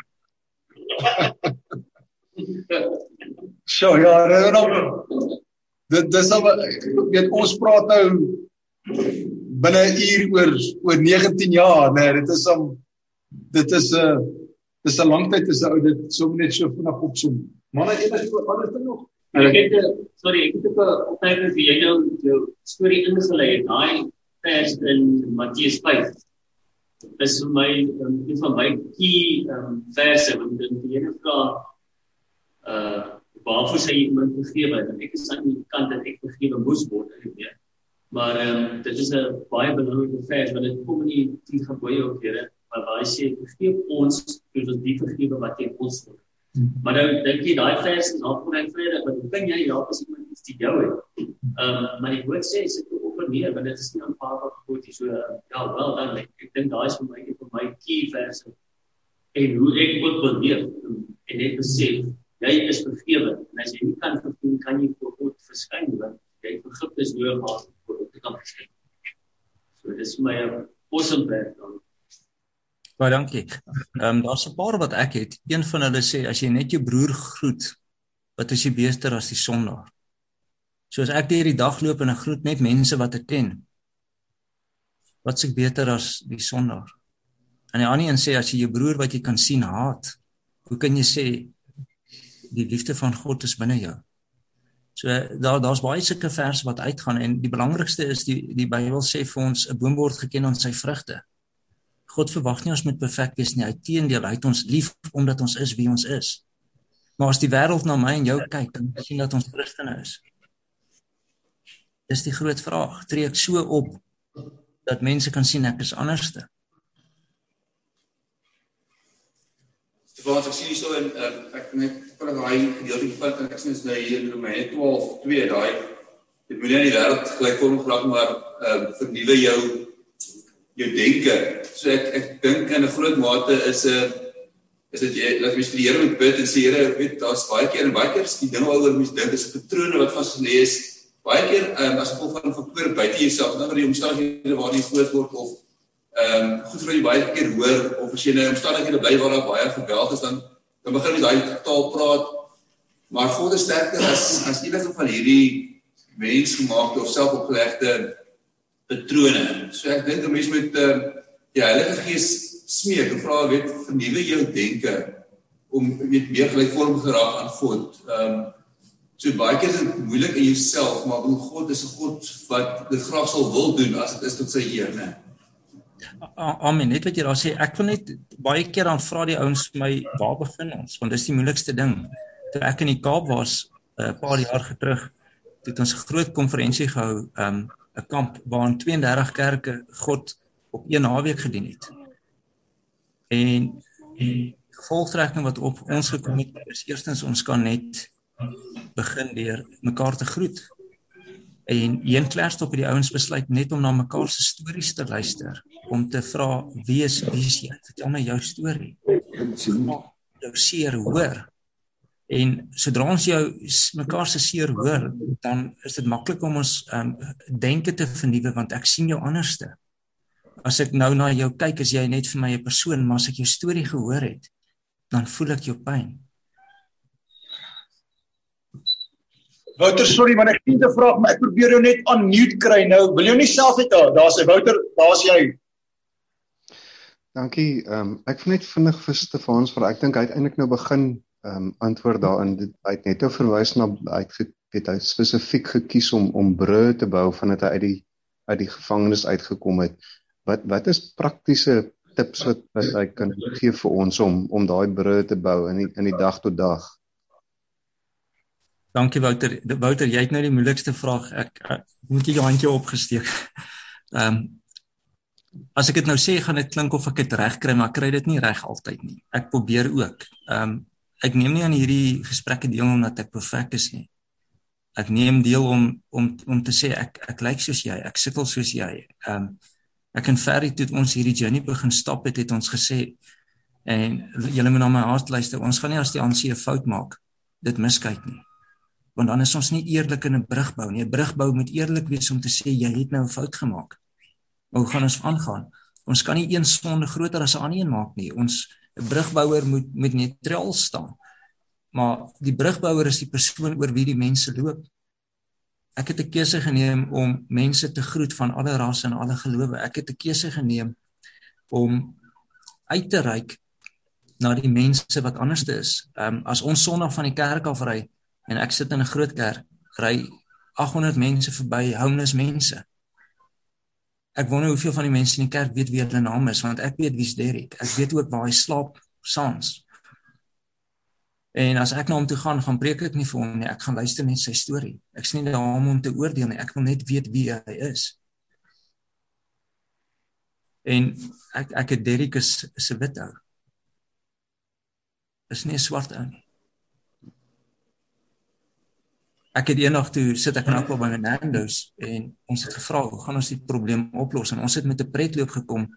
Sjoe, ja, dit dis al weet ons praat nou binne 'n uur oor oor 19 jaar nê nee, dit is om dit is 'n uh, dis 'n lang tyd is ou dit so net so vinnig opsom. Maar net eers vir ander ding nog? Ek het sorry ek het ook 'n opmerking vir nou jou storie ingelei het. Daai vers in Matteus 5 is vir my um, een van my key um, verse want dit die ene vra uh waarvoor sy iemand vergewe en ek is aan die kant dat ek vergewe moes word en meer. Maar ehm um, dit is 'n baie belangrike vers want dit kom in die 10 gebooie ook Here waar waar hy sê vergeef ons soos ons die vergewe wat jy ons doen. Hmm. Maar nou dink jy daai vers is daar vir vrede want hoe kan jy help as iemand iets te jou het? Ehm um, maar die woord sê sit ook op nee want dit is nie aanvaarbaar gebod nie. So ja, wel dan ek, ek dink daai is vir my van my key verse en hoe ek moet beleef en net besef jy is vergewe en as jy nie kan vergewe kan jy voor God verskyn want jy vergifnis nodig het om te kan verskyn. So dis my awesome werk dan. Baie dankie. Ehm um, daar's 'n paar wat ek het. Een van hulle sê as jy net jou broer groet, wat is jy beter as die sondaar? So as ek deur die dag loop en ek groet net mense wat ek ken, wat s'ek beter as die sondaar? En die ander een sê as jy jou broer wat jy kan sien haat, hoe kan jy sê die liefde van God is binne jou. So daar daar's baie sulke verse wat uitgaan en die belangrikste is die die Bybel sê vir ons 'n boom word geken aan sy vrugte. God verwag nie ons moet perfek wees nie. Uitteendeel, hy het ons lief omdat ons is wie ons is. Maar as die wêreld na my en jou kyk, dan sien dat ons Christene is. Dis die groot vraag. Tree ek so op dat mense kan sien ek is anderste? Stefan, ek sien hierso in uh, ek net vir daai gedeelte van ek sien is nou hier in Romeine 12:2 daai dit moet nie aan die wêreld gelykvormig raak maar uh, vernuwe jou jou denke. So ek ek dink in 'n groot mate is 'n uh, is dit jy laat mens vir die Here moet bid en sê Here, weet daar's baie keer en baie keer is die dinge waaroor mens dink is patrone wat vas gelê is. Baie keer um, as gevolg van faktore buite jouself, nou oor die omstandighede waarin jy groot word of ehm um, goed vir jy baie keer hoor of as jy in 'n omstandighede bly waar daar baie geweld is dan dan begin jy daai taal praat. Maar God is sterker as as enige van hierdie mensgemaakte of selfopgelegde patrone. So ek dink 'n mens moet ehm uh, ja, Heilige Gees smeek en vra weet vernuwe jou denke om weet meer gelykvormig geraak aan God. Ehm um, so baie keer is dit moeilik in jouself, maar God is 'n God wat dit graag sal wil doen as dit is tot sy eer, né? Amen. Net wat jy daar sê, ek wil net baie keer dan vra die ouens vir my, waar begin ons? Want dis die moeilikste ding. Toe ek in die Kaap was 'n uh, paar jaar terug, het ons 'n groot konferensie gehou, um 'n kamp waarin 32 kerke God op een naweek gedien het. En die gevolgtrekking wat op ons gekom het, is eerstens ons kan net begin deur mekaar te groet. En een klas op die ouens besluit net om na mekaar se stories te luister om te vra wie is wie is jy? Vertel my jou storie. Jou seer hoor. En sodra ons jou mekaar se seer hoor, dan is dit maklik om ons um, denke te vernuwe want ek sien jou anderste. As ek nou na jou kyk, is jy net vir my 'n persoon, maar as ek jou storie gehoor het, dan voel ek jou pyn. Wouter, sorry man, ek het 'n vraag, maar ek probeer jou net unmute kry nou. Wil jy nie self net daar? Daar's hy Wouter, daar's jy. Dankie. Ehm um, ek vind net vinnig vir Stefans vir ek dink hy het eintlik nou begin ehm um, antwoord daarin. Hy het net nou verwys na hy het weet hy spesifiek gekies om om brûe te bou vandat hy uit die uit die gevangenis uitgekom het. Wat wat is praktiese tips wat wat hy kan gee vir ons om om daai brûe te bou in die, in die dag tot dag? Dankie Wouter. Wouter, jy het nou die moeilikste vraag. Ek, ek moet jy jou handjie opgesteek. *laughs* Ehm um, as ek dit nou sê gaan dit klink of ek dit reg kry, maar ek kry dit nie reg altyd nie. Ek probeer ook. Ehm um, ek neem nie aan hierdie gesprekke deel omdat ek perfek is nie. Ek neem deel om om om te sê ek ek lyk soos jy, ek sukkel soos jy. Ehm um, ek en Ferry toe ons hierdie journey begin stap het, het ons gesê en julle moet na my hart luister. Ons gaan nie as die ANC 'n fout maak dit miskyk nie. Want dan is ons nie eerlik in 'n brug bou nie. 'n Brug bou moet eerlik wees om te sê jy het nou 'n fout gemaak. Maar hoe gaan ons aangaan? Ons kan nie een sonde groter as 'n ander een maak nie. Ons 'n brugbouer moet met neutraal staan. Maar die brugbouer is die persoon oor wie die mense loop. Ek het 'n keuse geneem om mense te groet van alle rasse en alle gelowe. Ek het 'n keuse geneem om uit te reik na die mense wat anderste is. Ehm um, as ons Sondag van die kerk af ry en ek sit in 'n groot kerk, ry 800 mense verby, homeless mense. Ek wonder hoeveel van die mense in die kerk weet wie hulle naam is want ek weet wie's Derek. Ek weet ook waar hy slaap saans. En as ek na hom toe gaan, gaan preek ek nie vir hom nie. Ek gaan luister net sy storie. Ek sien nie daar om hom te oordeel nie. Ek wil net weet wie hy is. En ek ek het Derek 'n wit ou. Is nie 'n swart ou nie ek het eendag toe sit ek nou op by Nando's en ons het gevra hoe gaan ons die probleem oplos en ons het met 'n pretloop gekom.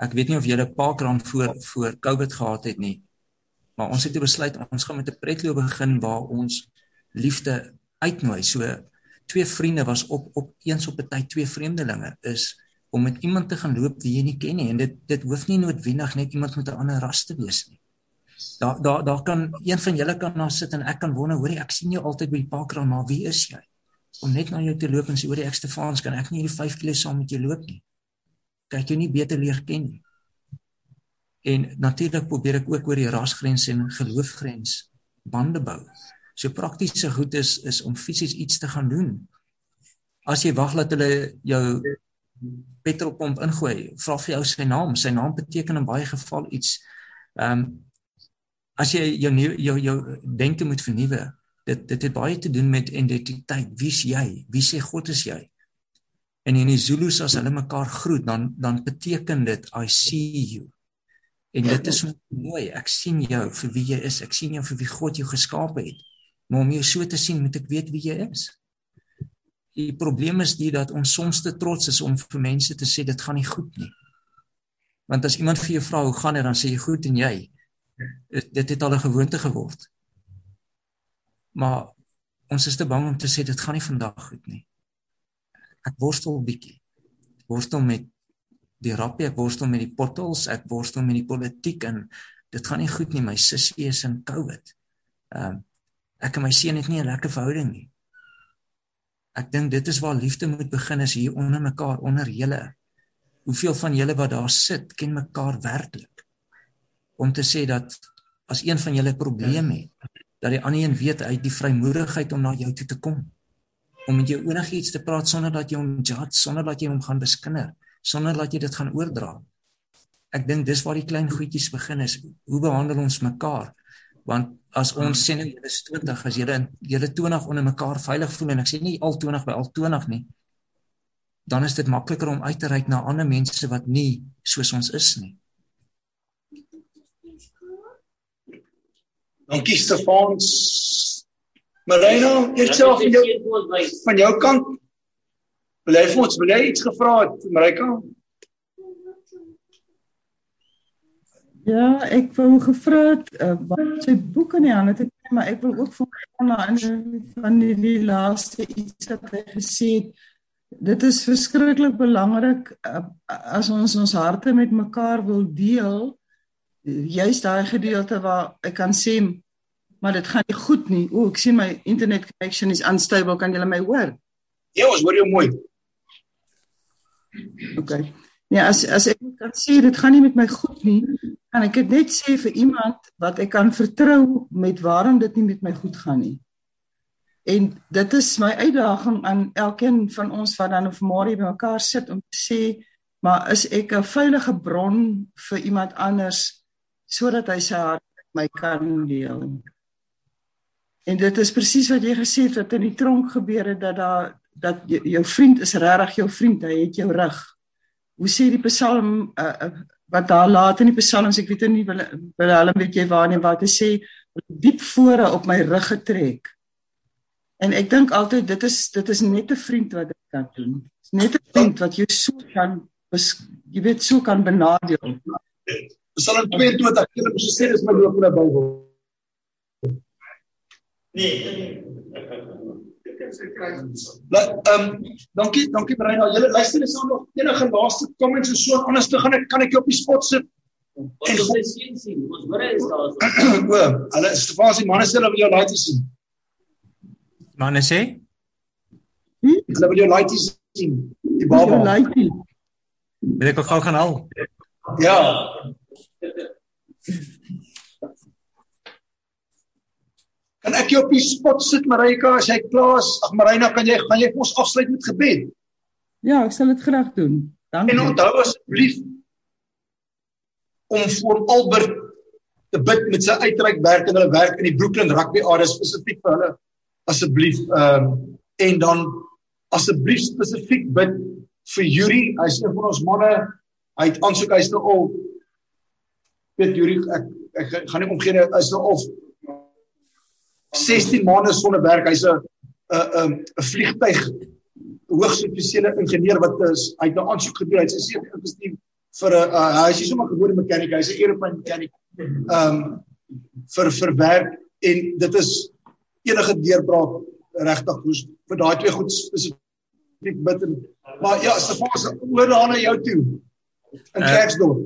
Ek weet nie of julle kraan voor voor Covid gehad het nie. Maar ons het besluit ons gaan met 'n pretloop begin waar ons liefde uitnooi. So twee vriende was op op eens op 'n tyd twee vreemdelinge is om met iemand te gaan loop wie jy nie ken nie en dit dit hoef nie noodwendig net iemand met 'n ander ras te wees nie. Daar daar daar kan een van julle kan daar sit en ek kan wonder, hoorie, ek sien jou altyd by die parkraan, maar wie is jy? Om net na jou te loop en sê, hoorie, ek Stefans, kan ek nie hierdie 5 km saam met jou loop nie? Kyk jy nie beter leer ken nie. En natuurlik probeer ek ook oor die rasgrens en geloofgrens bande bou. So praktiese goed is is om fisies iets te gaan doen. As jy wag dat hulle jou petrolpomp ingooi, vra vir jou sy naam. Sy naam beteken in baie geval iets. Ehm um, as jy jou jou jou denke moet vernuwe dit dit het baie te doen met identiteit. Wie's jy? Wie sê God is jy? En in die Zulus as hulle mekaar groet dan dan beteken dit i see you. En dit is mooi. Ek sien jou vir wie jy is. Ek sien jou vir wie God jou geskaap het. Maar om jou so te sien moet ek weet wie jy is. Die probleem is die dat ons soms te trots is om vir mense te sê dit gaan nie goed nie. Want as iemand vir jou vra hoe gaan dit dan sê jy goed en jy dit het al 'n gewoonte geword. Maar ons is te bang om te sê dit gaan nie vandag goed nie. Ek worstel 'n bietjie. Worstel met die rappie, ek worstel met die pottels, ek worstel met die politiek en dit gaan nie goed nie. My sussie is in COVID. Ehm uh, ek en my seun het nie 'n lekker verhouding nie. Ek dink dit is waar liefde moet begin is hier onder mekaar, onder julle. Hoeveel van julle wat daar sit, ken mekaar werklik? Om te sê dat as een van julle 'n probleem het, dat die ander een weet uit die vrymoedigheid om na jou toe te kom. Om met jou enigiets te praat sonder dat jy hom judge, sonder dat jy hom gaan beskinder, sonder dat jy dit gaan oordra. Ek dink dis waar die klein goedjies begin is. Hoe behandel ons mekaar? Want as ons sê nou julle is 20, as julle julle 20 onder mekaar veilig voel en ek sê nie al 20 by al 20 nie, dan is dit makliker om uit te reik na ander mense wat nie soos ons is nie. Dankie Stefans. Marina, eerself van jou van jou kant. Wil jy vir ons wil jy iets gevra het, Marika? Ja, ek wou gevra het uh, wat sy boek in die hande kry, maar ek wil ook van na van die, die laaste iets wat hy gesê het. Dit is verskriklik belangrik uh, as ons ons harte met mekaar wil deel juist daai gedeelte waar ek kan sê maar dit gaan nie goed nie. O, ek sien my internet connection is unstable. Kan julle my hoor? Ja, ons hoor jou mooi. OK. Ja, as as ek kan sê dit gaan nie met my goed nie, kan ek dit net sê vir iemand wat ek kan vertrou met waarom dit nie met my goed gaan nie. En dit is my uitdaging aan elkeen van ons wat dan of môre by mekaar sit om te sê, maar is ek 'n veilige bron vir iemand anders sodat hy sy hart met my kan deel. En dit is presies wat jy gesê het wat in die tronk gebeur het dat daar dat jou vriend is regtig jou vriend, hy het jou rug. hoe sê die Psalm uh, uh, wat daar laat in die Psalms, ek weet nie wil hulle weet jy waar nie wat hy sê diep vore op my rug getrek. En ek dink altyd dit is dit is net 'n vriend wat dit kan doen. Dis net 'n vriend wat jou so kan jy weet so kan benadeel. Psalm 22, ek het gesê dis my loop in die Bybel. Nee, nee. Ehm um, dankie, dankie Breina. Julle luister is nog enige laaste comments en so anders te gaan ek kan ek jou op die spot sit. En ons sien sien, ons hoor is daar. O, hulle Stefansie manne sê hulle wil jou laat sien. Manne sê? Hulle wil jou laat sien. Die baba. Wil ek gou gaan haal? Ja. Kan ek jou op die spot sit Marika as jy klaar is? Ag Marina, kan jy gaan jy ons afsluit met gebed? Ja, ek sal dit graag doen. Dankie. En onthou asseblief om vir Albert te bid met sy uitreik werk en hulle werk in die Brooklyn rugby area spesifiek vir hulle asseblief ehm um, en dan asseblief spesifiek bid vir Yuri, hy's een van ons manne. Hy het aansoek hy's nou al weet Yuri ek ek, ek gaan nie omgee hy's nou al 16 maande sonder werk. Hy's 'n 'n 'n vliegtyg hoogs offisiële ingenieur wat is hy het nou aansoek gedoen. Gesê is nie vir 'n uh, hy is nie sommer gewone mechanic, hy's 'n aeroplane mechanic. Ehm um, vir vir werk en dit is enige deurbraak regtig hoes vir daai twee goed spesifiek bid en maar ja, Stefans oor daar na jou toe in Uh, Klerksdorp.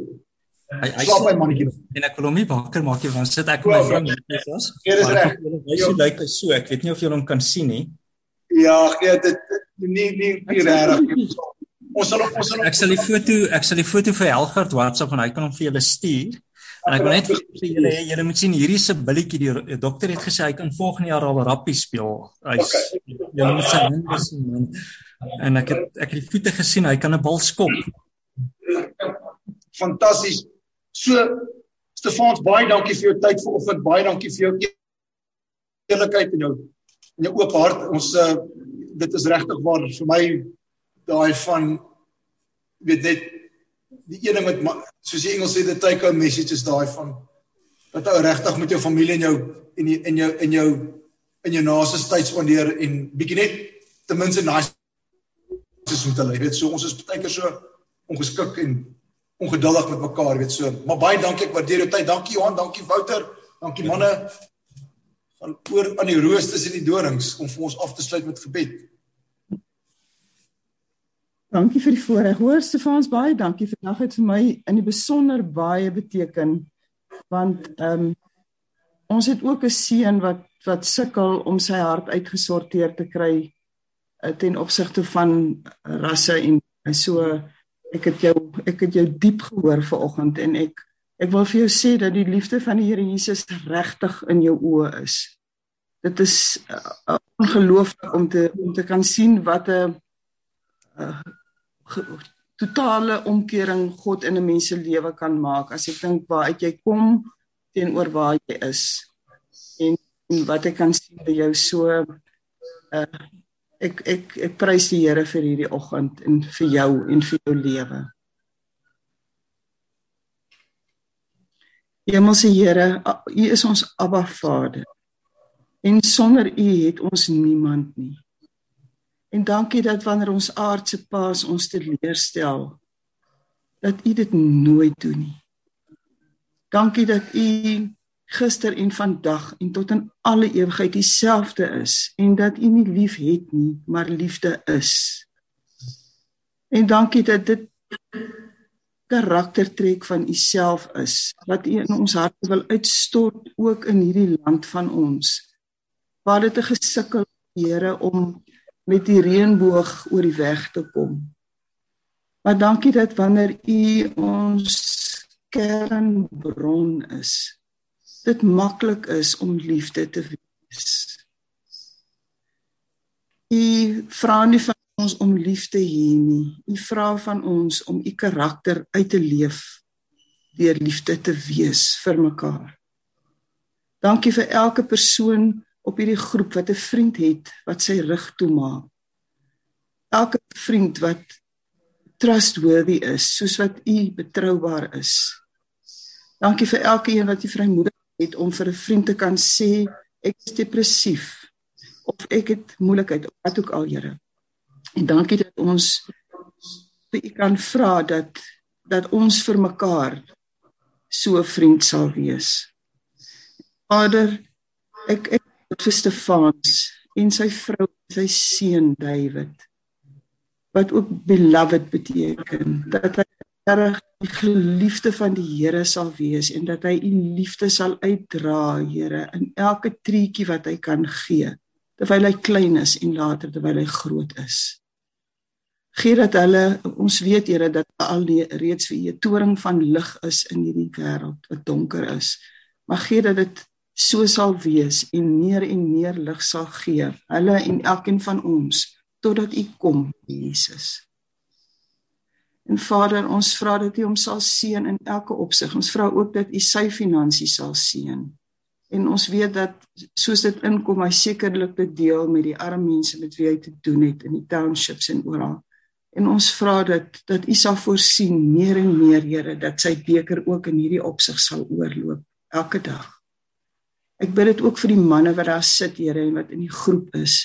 Hy hy Slaap by mannetjie. en ek wil hom nie wakker maak nie want sit ek met my vrou net is. Ja, dis reg. Hy lyk hy so. Ek weet nie of jy hom kan sien nie. Ja, nee, dit dit- nie nie nie regtig. Ons sal ons sal Ek sal die foto ek sal die foto vir Helgard WhatsApp en hy kan hom vir julle stuur. En ek wil net vir julle julle moet sien hierdie se billetjie die dokter het gesê hy kan volgende jaar al rappie speel. Hy's julle moet sy hande sien man. En ek het ek het die voete gesien, hy kan 'n bal skop. fantasties. So Stefans, baie dankie vir jou tyd vanoggend. Baie dankie vir jou eerlikheid en jou en jou oop hart. Ons uh, dit is regtig waar vir my daai van weet net die ene met ma- soos die Engels sê the take home message is daai van dat ou regtig met jou familie en jou en die, en jou en jou in jou naaste tyd spandeer en bietjie net ten minste nice is met hulle. Jy weet so ons is baie keer so ongeskik en ongeduldig met mekaar, weet so. Maar baie dankie, ek waardeer jou tyd. Dankie Johan, dankie Wouter, dankie manne van oor aan die roosters en die dorings om vir ons af te sluit met gebed. Dankie vir die voorreg. Hoor Stefans baie dankie. Vandag het vir my in die besonder baie beteken want ehm um, ons het ook 'n seun wat wat sukkel om sy hart uitgesorteer te kry uh, ten opsigte van rasse en so ek het jou ek het jou diep gehoor vanoggend en ek ek wil vir jou sê dat die liefde van die Here Jesus regtig in jou oë is. Dit is uh, ongelooflik om te om te kan sien wat 'n uh, totale omkering God in 'n mens se lewe kan maak as ek dink waar uit jy kom teenoor waar jy is en, en wat ek kan sien by jou so uh, ek ek ek prys die Here vir hierdie oggend en vir jou en vir jou lewe. Hemelse Here, U is ons Abba Vader. En sonder U het ons niemand nie. En dankie dat wanneer ons aardse paas ons teleurstel, dat U dit nooit doen nie. Dankie dat U gister en vandag en tot in alle ewigheid dieselfde is en dat U nie lief het nie, maar liefde is. En dankie dat dit karaktertrek van U self is wat U in ons harte wil uitstort ook in hierdie land van ons. Waar dit 'n gesukkel Here om met die reënboog oor die weg te kom. Maar dankie dat wanneer U ons kernbron is, dit maklik is om liefde te wees. U vra nie van ons om lief te hê nie. U vra van ons om u karakter uit te leef deur liefde te wees vir mekaar. Dankie vir elke persoon op hierdie groep wat 'n vriend het wat sy rug toemaak. Elke vriend wat trustworthy is, soos wat U betroubaar is. Dankie vir elkeen wat U vrymoedig het om vir 'n vriend te kan sê ek is depressief of ek het moeilikheid of wat ook al, Here. En dankie dat ons vir U kan vra dat dat ons vir mekaar so 'n vriend sal wees. Vader, ek ek vir Stefans en sy vrou, sy seun David wat ook beloved beteken dat hy reg die geliefde van die Here sal wees en dat hy u liefde sal uitdra, Here, in elke treetjie wat hy kan gee, terwyl hy klein is en later terwyl hy groot is. Gee dat hulle ons weet Here dat al die reeds vir u toring van lig is in hierdie wêreld wat donker is. Maar gee dat dit so sal wees en meer en meer lig sal gee, hulle en elkeen van ons totdat u kom, Jesus. En Vader, ons vra dat U hom sal seën in elke opsig. Ons vra ook dat U sy finansies sal seën. En ons weet dat soos dit inkom, hy sekerlik dit deel met die arme mense met wie hy te doen het in die townships en oral. En ons vra dat dat U sal voorsien meer en meer, Here, dat sy beker ook in hierdie opsig sal oorloop elke dag. Ek bid dit ook vir die manne wat daar sit, Here, en wat in die groep is.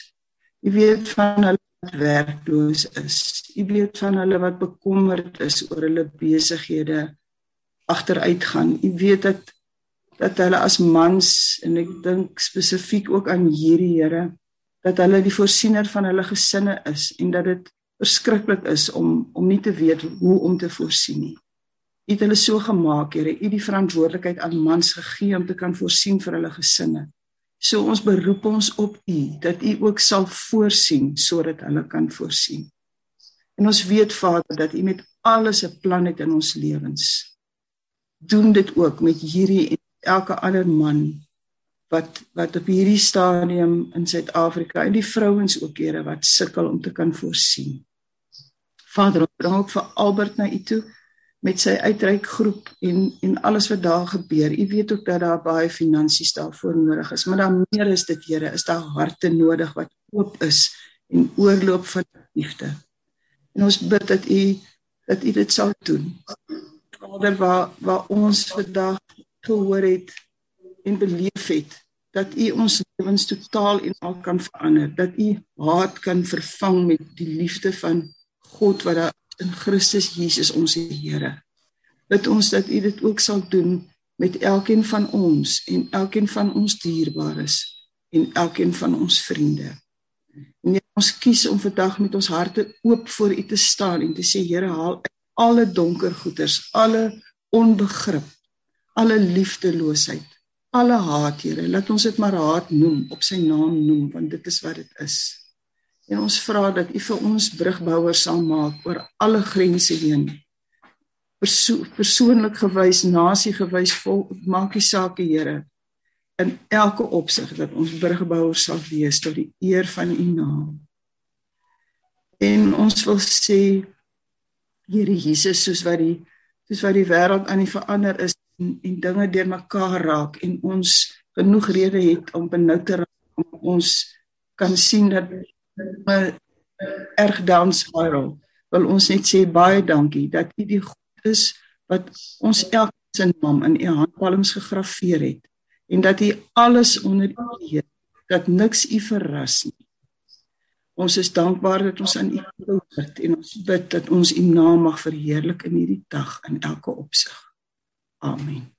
U weet van hulle werkloos is. U weet van hulle wat bekommerd is oor hulle besighede agteruit gaan. U weet dat dat hulle as mans en ek dink spesifiek ook aan hierdie Here dat hulle die voorsiener van hulle gesinne is en dat dit verskriklik is om om nie te weet hoe om te voorsien nie. U het hulle so gemaak, Here, u die verantwoordelikheid aan mans gegee om te kan voorsien vir hulle gesinne. So ons beroep ons op U dat U ook sal voorsien sodat hulle kan voorsien. En ons weet Vader dat U met alles 'n plan het in ons lewens. Doen dit ook met hierdie en elke ander man wat wat op hierdie stadium in Suid-Afrika en die vrouens ook Here wat sukkel om te kan voorsien. Vader, ons bring ook vir Albert na U toe met sy uitreikgroep en en alles wat daar gebeur. U weet ook dat daar baie finansies daarvoor nodig is, maar dan meer is dit Here, is daar harte nodig wat oop is en oorloop van liefde. En ons bid dat u dat u dit sal doen. Vader, waar waar ons vandag gehoor het en beleef het dat u ons lewens totaal en al kan verander, dat u haat kan vervang met die liefde van God wat daar in Christus Jesus ons Here. Bid ons dat U dit ook sal doen met elkeen van ons en elkeen van ons dierbares en elkeen van ons vriende. En ons kies om vandag met ons harte oop voor U te staan en te sê Here haal alle donker goeters, alle onbegrip, alle liefdeloosheid, alle haat Here, laat ons dit maar haat noem, op sy naam noem want dit is wat dit is. En ons vra dat U vir ons brugbouers sal maak oor alle grense heen. Perso persoonlik gewys, nasie gewys, maak die saak, Here, in elke opsig dat ons brugbouers sal wees tot die eer van U naam. En ons wil sê Here Jesus, soos wat die soos wat die wêreld aan die verander is en, en dinge deurmekaar raak en ons genoeg rede het om benou te raak om ons kan sien dat 'n erg down spiral. Wil ons net sê baie dankie dat U die God is wat ons elke sin naam in U handpalms gegraveer het en dat U alles onder U het, dat niks U verras nie. Ons is dankbaar dat ons aan U behoort en ons bid dat ons U naam mag verheerlik in hierdie dag in elke opsig. Amen.